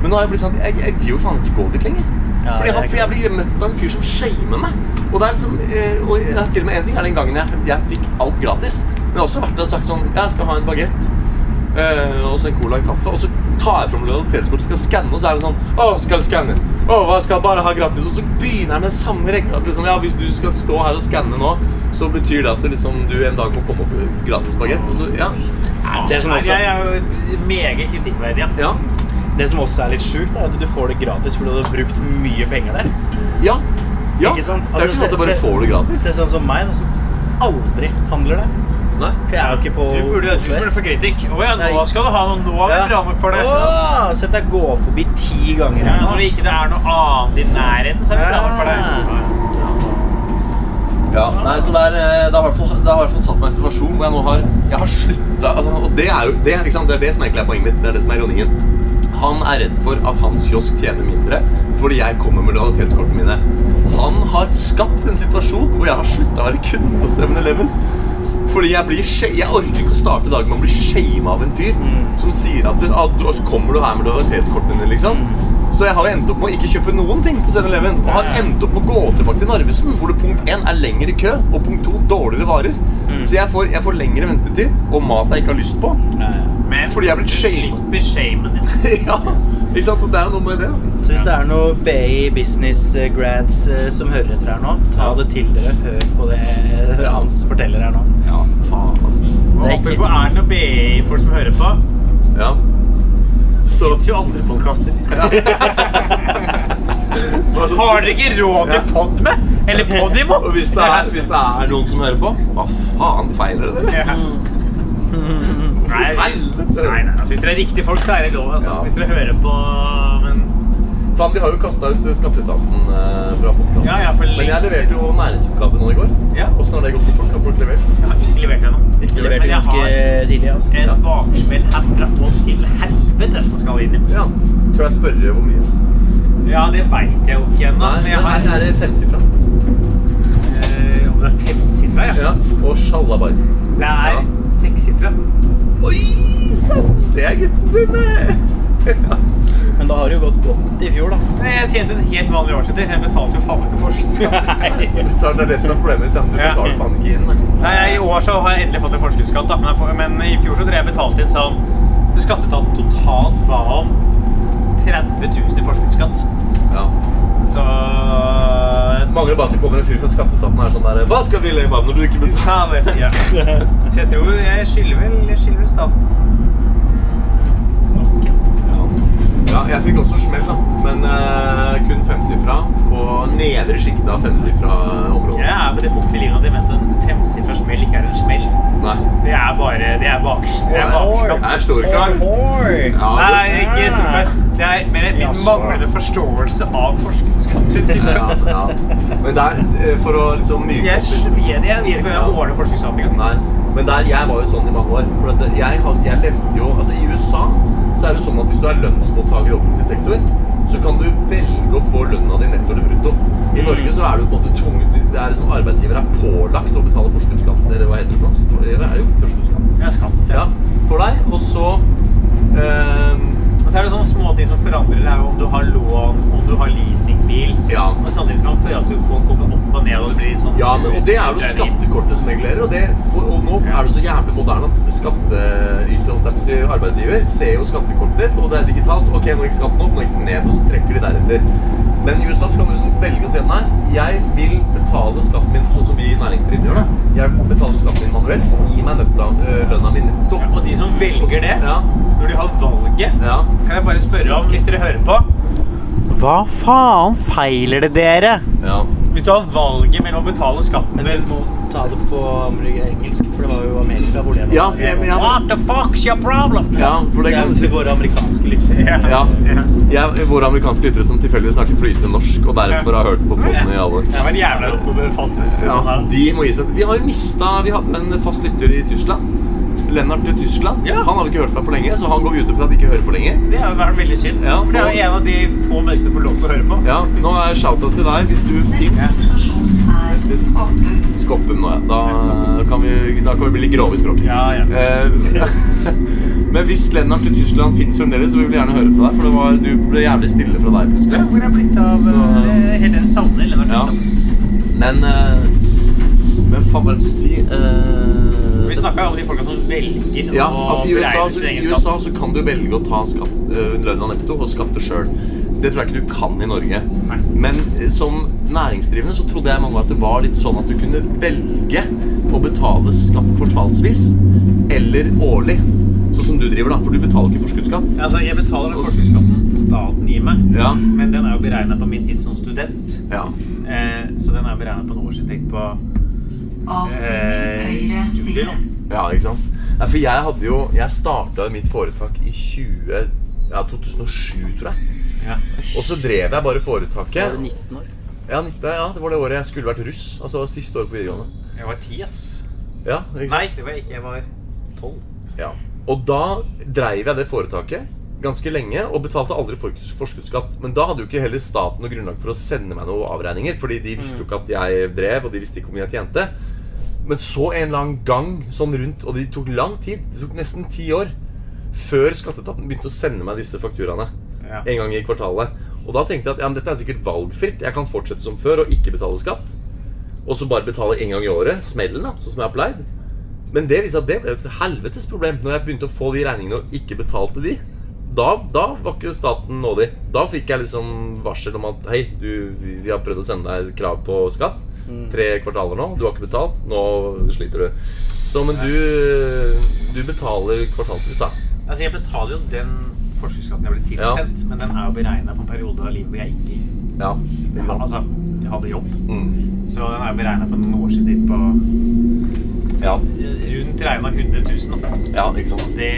Men nå har jeg blitt sånn Jeg, jeg vil jo faen ikke gå dit lenger. Ja, Fordi han, for jeg blir møtt av en fyr som shamer meg. Og det er liksom eh, Og jeg til og med en ting er den gangen jeg, jeg fikk alt gratis. Men jeg har også vært der og sagt sånn Jeg skal ha en bagett. Eh, og så en cola og en kaffe. Og så tar fram lojalitetskortet og skal skanne, og så er det sånn Å, skal skanne? Å, hva skal bare ha gratis? Og så begynner jeg med samme regler. Liksom, ja, hvis du skal stå her og skanne nå, så betyr det at det liksom, du en dag må komme og få gratis bagett. Og så, ja. Det som Nei, også, Jeg er jo meget kritikkverdig. Ja. Ja. det som også er litt sjukt, er at du får det gratis fordi du har brukt mye penger der. Ja. ja. Ikke sant? det er Altså, ikke sånn at du bare får det gratis. Se sånn som meg, da, som aldri handler der. Nei. For jeg er jo ikke på Du burde, du burde få kritikk. Å ja, nå skal du ha noe. Nå er vi bra nok for det. Åh, sett deg gå forbi ti ganger Ja, når det ikke er noe annet i nærheten, så er vi bra nok for det. Ja, nei, så det, eh, det, har i hvert fall, det har i hvert fall satt meg i en situasjon hvor jeg nå har Jeg har slutta altså, Og det er jo det, ikke sant? det er det som egentlig er poenget mitt. Det er det som er ironien. Han er redd for at hans kiosk tjener mindre fordi jeg kommer med lojalitetskortene mine. Han har skapt en situasjon hvor jeg har slutta å være kunde hos 7-Eleven. Fordi jeg blir Jeg orker ikke å starte dagen med å bli shama av en fyr som sier at ah, du, kommer du her med lojalitetskortene dine, liksom. Så jeg har endt opp med å ikke kjøpe noen ting på 7-Eleven. Og har endt opp med å gå tilbake til Narvesen, hvor det punkt 1 er lengre kø, og punkt 2 dårligere varer. Så jeg får, jeg får lengre ventetid, og mat jeg ikke har lyst på. Ja. Men Fordi jeg er blitt du slipper shamen. ja, ikke sant? Og det er noe med det. da. Så hvis det er noen BI business eh, grads eh, som hører etter her nå, ta det til dere. Hør på det Ja. Hans forteller her nå. Ja, faen, altså. Det er ikke- på er det noen BI-folk som hører på. Ja. Så Det fins jo andre podkaster. Ja. Har dere ikke råd til Podme? Eller Podimo? Og hvis det, er, hvis det er noen som hører på, hva faen feiler det? Ja. Nei, nei, nei, altså, hvis dere er riktige folk, så er det lov. Altså. Ja. Hvis dere hører på Men Faen, vi har jo kasta ut Skatteetaten eh, fra podkasten. Ja, ja, Men jeg leverte jo næringsoppgave nå i går. Ja. Åssen har det gått med folk? Har folk levert? jeg har ikke levert ennå. Men jeg har tidlig, ass. En Ja. baksmell herfra og til helvete som skal inn i. Ja. Tror jeg spørre hvor mye. Ja, det veit jeg jo ikke ennå. Men jeg men har er det femsifra? eh, Om det er femsifra, ja. Ja. Og sjalabais. Det er Ja. sekssifra. Oi sann! Det er gutten sin! Men da har det jo gått godt i fjor, da. Nei, Jeg tjente en helt vanlig årsetter. Jeg betalte jo faen meg ikke forskuddsskatt. Så Det er det som er problemet ditt. Du betaler faen ikke inn. nei. Nei, I år så har jeg endelig fått en forskuddsskatt, da. Men, får, men i fjor så tror jeg jeg betalte inn sånn Skatteetaten totalt ba om 30 000 i forskuddsskatt. Ja. Så Mangler bare at det kommer en fyr fra Skatteetaten og er sånn der Hva skal vi leve av når du ikke betaler? Ja. Så jeg tror jeg skylder vel, jeg skylder vel staten. Ja. ja, jeg fikk også smell, da. Men uh, kun femsifra. På nedre sjiktet av femsifra område. Ja, men det punktet i livet at jeg mente en femsifra smell ikke er. Det er bare Det er baks... Det er. Jeg storkar. Ja, Nei, ikke storkar. Det er mer min manglende forståelse av forskningsprinsippet. ja, ja. Men der, eh, for å liksom myke Jeg opp litt vet jeg vet ikke om jeg ordner. Nei, men der, jeg var jo sånn i mange år. For jeg, jeg levde jo Altså, i USA så er det sånn at hvis du er lønnsmottaker i offentlig sektor, så kan du velge å få lønna di netto eller brutto. I Norge så er du på en måte tvunget det er liksom arbeidsgiver er pålagt å betale forskuddsskatt, eller hva heter det for noe? Det er jo forskuddsskatt. Ja, skatt. Ja, for deg, og så eh, Og så er det sånne småting som forandrer deg, om du har lån, om du har leasingbil. Ja. Og samtidig kan føre at du får komme opp og ned, og det blir sånn Ja, men, og det er jo skattekortet som regulerer, og, det, og, og nå er det så jævlig moderne at skatteyter, arbeidsgiver, ser jo skattekortet ditt, og det er digitalt. Ok, nå gikk skatten opp, nå gikk den ned, og så trekker de deretter. Men i USA så kan du liksom velge å si at nei, jeg vil betale skatten min sånn som vi næringsdrivende gjør det. Jeg vil betale skatten min manuelt. Gi meg nøtta, øh, lønna mi netto. Og de som velger det, Ja. når de har valget, Ja. kan jeg bare spørre om, hvis dere hører på Hva faen feiler det dere? ja. Hvis du har valget mellom å betale skatten Men du må ta det på engelsk, for det var jo Amerika hvor det var. Ja, for jeg, men jeg, What the fuck's your problem? ja, for det Det er kan jo til våre amerikanske lyttere. Ja. Jeg, våre amerikanske lyttere som tilfeldigvis snakker flytende norsk, og derfor har hørt på podden i alle Det var en jævla rått om det fantes Ja, sånn de må gi seg. Vi har mista Vi hadde en fast lytter i Tyskland. Lennart i Tyskland. Ja. Han har vi ikke hørt fra på lenge, så han går vi ut at ikke hører på lenger. Det har vært veldig synd. Ja, for det er jo en av de få menneskene som får lov til å høre på. Ja, Nå er shout-out til deg hvis du fins. Skoppen Skoppum. Nå, ja. Da kan vi, da kan vi bli litt grove i språket. Ja, ja. Eh, Men hvis Lennart i Tyskland fins fremdeles, så vil vi gjerne høre fra deg. For var, du ble jævlig stille fra deg plutselig. Hvor er blitt av Så- eh, hele savner Lennart Ja. Tyskland? Men eh, Men faen, det jeg skulle si? Uh, Vi snakka om de folka som velger Ja, å at sin egen beregne så, I USA så kan du velge å ta skatt, øh, lønna netto og skatte sjøl. Det tror jeg ikke du kan i Norge. Nei. Men eh, som næringsdrivende så trodde jeg mange at det var litt sånn at du kunne velge å betale skatt kvartalsvis eller årlig. Sånn som du driver, da. For du betaler ikke forskuddsskatt. Altså, jeg betaler den forskuddsskatten staten gir meg, Ja. men den er jo beregna på min tid som student. Ja. Eh, så den er beregna på en årsinntekt på eh, høyre side. ja, ikke sant? Nei, for jeg hadde jo Jeg starta mitt foretak i 20, ja, 2007, tror jeg. Ja. Og så drev jeg bare foretaket. Var du 19 år? Ja, 19, ja, det var det året jeg skulle vært russ. Altså det var siste året på videregående. Jeg var 10, ass. Ja, ikke sant? Nei, det var jeg ikke. Jeg var tolv. Ja. Og da dreiv jeg det foretaket ganske lenge og betalte aldri for- forskuddsskatt. Men da hadde jo ikke heller staten noe grunnlag for å sende meg noen avregninger, fordi de visste jo ikke at jeg drev, og de visste ikke hvor mye jeg tjente. Men så en eller annen gang sånn rundt, og det tok lang tid, det tok nesten ti år, før skatteetaten begynte å sende meg disse fakturaene Ja. en gang i kvartalet. Og da tenkte jeg at ja, men dette er sikkert valgfritt. Jeg kan fortsette som før og ikke betale skatt. Og så bare betale en gang i året. Smellen, da, sånn som jeg har pleid. Men det viste at det ble et helvetes problem når jeg begynte å få de regningene og ikke betalte de. Da, da var ikke staten nådig. Da fikk jeg liksom varsel om at hei, du, vi vi har prøvd å sende deg krav på skatt. Tre kvartaler nå. Du har ikke betalt. Nå sliter du. Så, men du, du betaler kvartalsvis, da. Altså, jeg betaler jo den forskuddsskatten jeg ble tilsendt, men den er jo beregna på en periode av livet hvor jeg ikke Ja. jeg, altså, jeg hadde jobb. Mm. Så den er jo beregna på år siden på Ja. rundt regna 100 000. da. ja, ikke sant. Det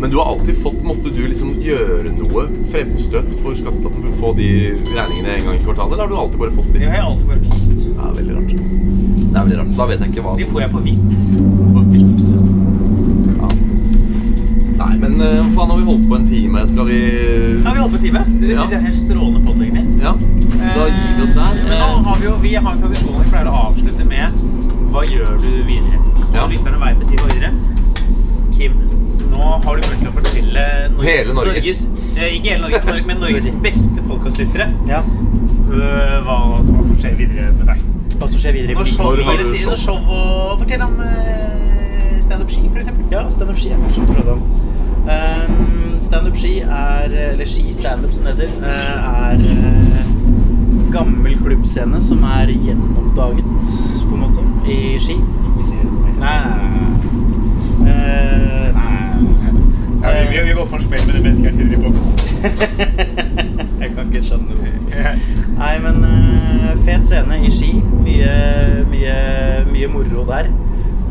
Men du har alltid fått Måtte du liksom gjøre noe fremstøt for skatteetaten for å få de regningene en gang i kvartalet? Eller har du alltid bare fått Det Jeg har jeg alltid bare fått. er veldig rart. Det er veldig rart. Da vet jeg ikke hva De får jeg på VIPs. på VIPS, Ja. Nei, men eh, hva faen har vi holdt på en time? Skal vi Ja, vi holdt på en time. Det Ja. jeg er helt strålende podd. Ja. Da gir vi oss der. Eh, Men nå har vi jo vi har en tradisjon vi pleier å avslutte med Hva gjør du videre? Og Ja. lytterne veit å si hva videre. Kim, nå har du mulighet til å fortelle Norges, Hele Norge. Norges eh, Ikke hele Norge, men Norge, men Norges beste podkastlyttere Ja. øh, hva, hva som skjer videre med deg. Hva som skjer videre i Når show, Når show? show og Fortell om uh, standup-ski, for eksempel. Ja, standup ski er morsomt å prate om. Um, standup ski er, eller ski standup som det heter, eh, er eh, gammel klubbscene som er gjenoppdaget, på en måte, i ski. Nei, nei, nei. Uh, nei. Ja, vi, vi, går på en smell med det mennesket jeg driver på. Jeg kan ikke skjønne noe. Nei, men uh, fet scene i Ski. Mye, mye, mye moro der.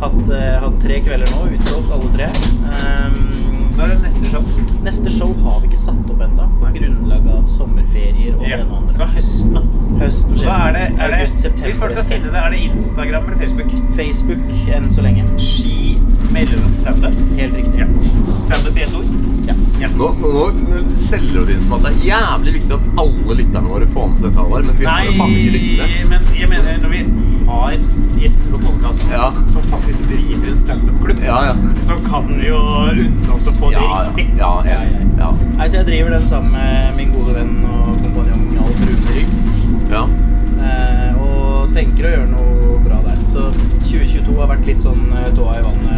Hatt, uh, hatt tre kvelder nå, utsolgt alle tre. Um, Når er neste show? neste show har vi ikke satt opp ennå, på grunnlag av sommerferier og det Ja. ene og Så andre. høsten, da. Høsten skjer er det, er det August-september Hvis folk skal finne det, er det Instagram eller Facebook? Facebook enn så lenge. Ski mellom standup. Helt riktig. Ja. Standup i ett ord. Ja. Ja. Nå, nå, nå selger du det inn som at det er jævlig viktig at alle lytterne våre får med seg et halvår, men vi har jo faen ikke lyttere. det men jeg mener når vi har gjester på podkasten Ja. som faktisk driver en standup-klubb, Ja, ja. så kan vi jo unne oss å få det Ja, riktig. ja, ja, ja, Nei, så jeg driver den sammen med min gode venn og kompanjong Alf Rune Rygg. ja. Eh, og tenker å gjøre noe bra der. Så 2022 har vært litt sånn eh, tåa i vannet.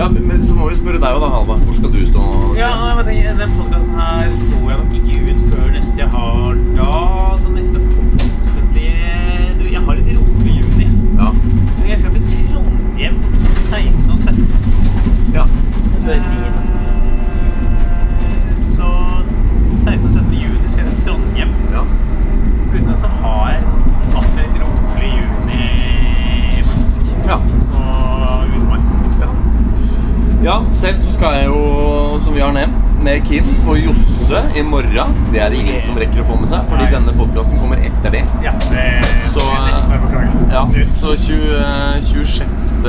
Ja, men så må vi spørre deg òg, da, Halva. Hvor skal du stå? Ja, jeg tenker, Den podkasten her får jeg nok ikke ut før neste jeg har da. Så neste offentlige du, Jeg har litt rolig juni. Ja. Men Jeg skal til Trondheim 16. og 17. ja. Så det er Eh, Så 16. og 17. juni skal jeg til Trondheim. ja. Uten det så har jeg Ja, selv så skal jeg jo, som vi har nevnt, med Kim og Josse i morgen. Det er det ingen som rekker å få med seg, fordi Nei. denne podkasten kommer etter det. Ja, det Så. Ja, så 20, 26.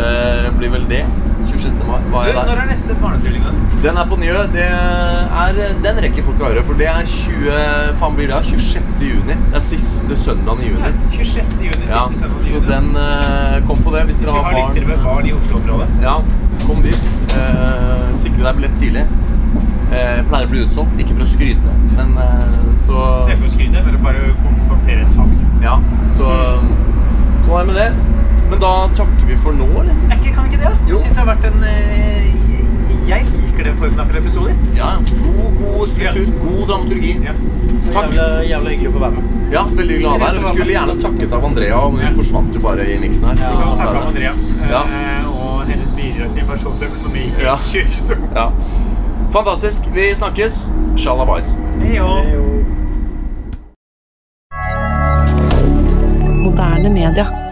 blir vel det. 26. mai. Hva er Når det? er neste barnetrylling, da? Den er på Njø. Det er, den rekker folk å høre, for det er 20, faen blir det 26. juni. Det er siste søndagen i juni. Ja, 26. juni, Ja, siste søndag i så den eh, Kom på det hvis Hvis dere vi har har lyttere med barn. barn i Oslo-området. Ja, kom dit. Eh, sikre deg billett tidlig. Eh, pleier å bli utsolgt. Ikke for å skryte, men eh, så Det er ikke å skryte, men bare å konstatere et faktum. Ja, så Sånn er det med det. Men da takker vi for nå, eller? Er ikke, kan vi ikke det? Jo. Jeg synes det har vært en eh, Jeg liker den formen for episoder. Ja. God, god struktur, Ja. god dramaturgi. Ja. Takk. Jævla, jævla hyggelig å få være med. Ja, veldig glad å være her. Vi skulle gjerne takket av Andrea, men hun Ja. forsvant jo bare i miksen her. Så Så, takk av. Andrea Ja. Og hennes til personlig økonomi. i Ja. 2022. Ja. Fantastisk. Vi snakkes. Shalabais. Moderne media.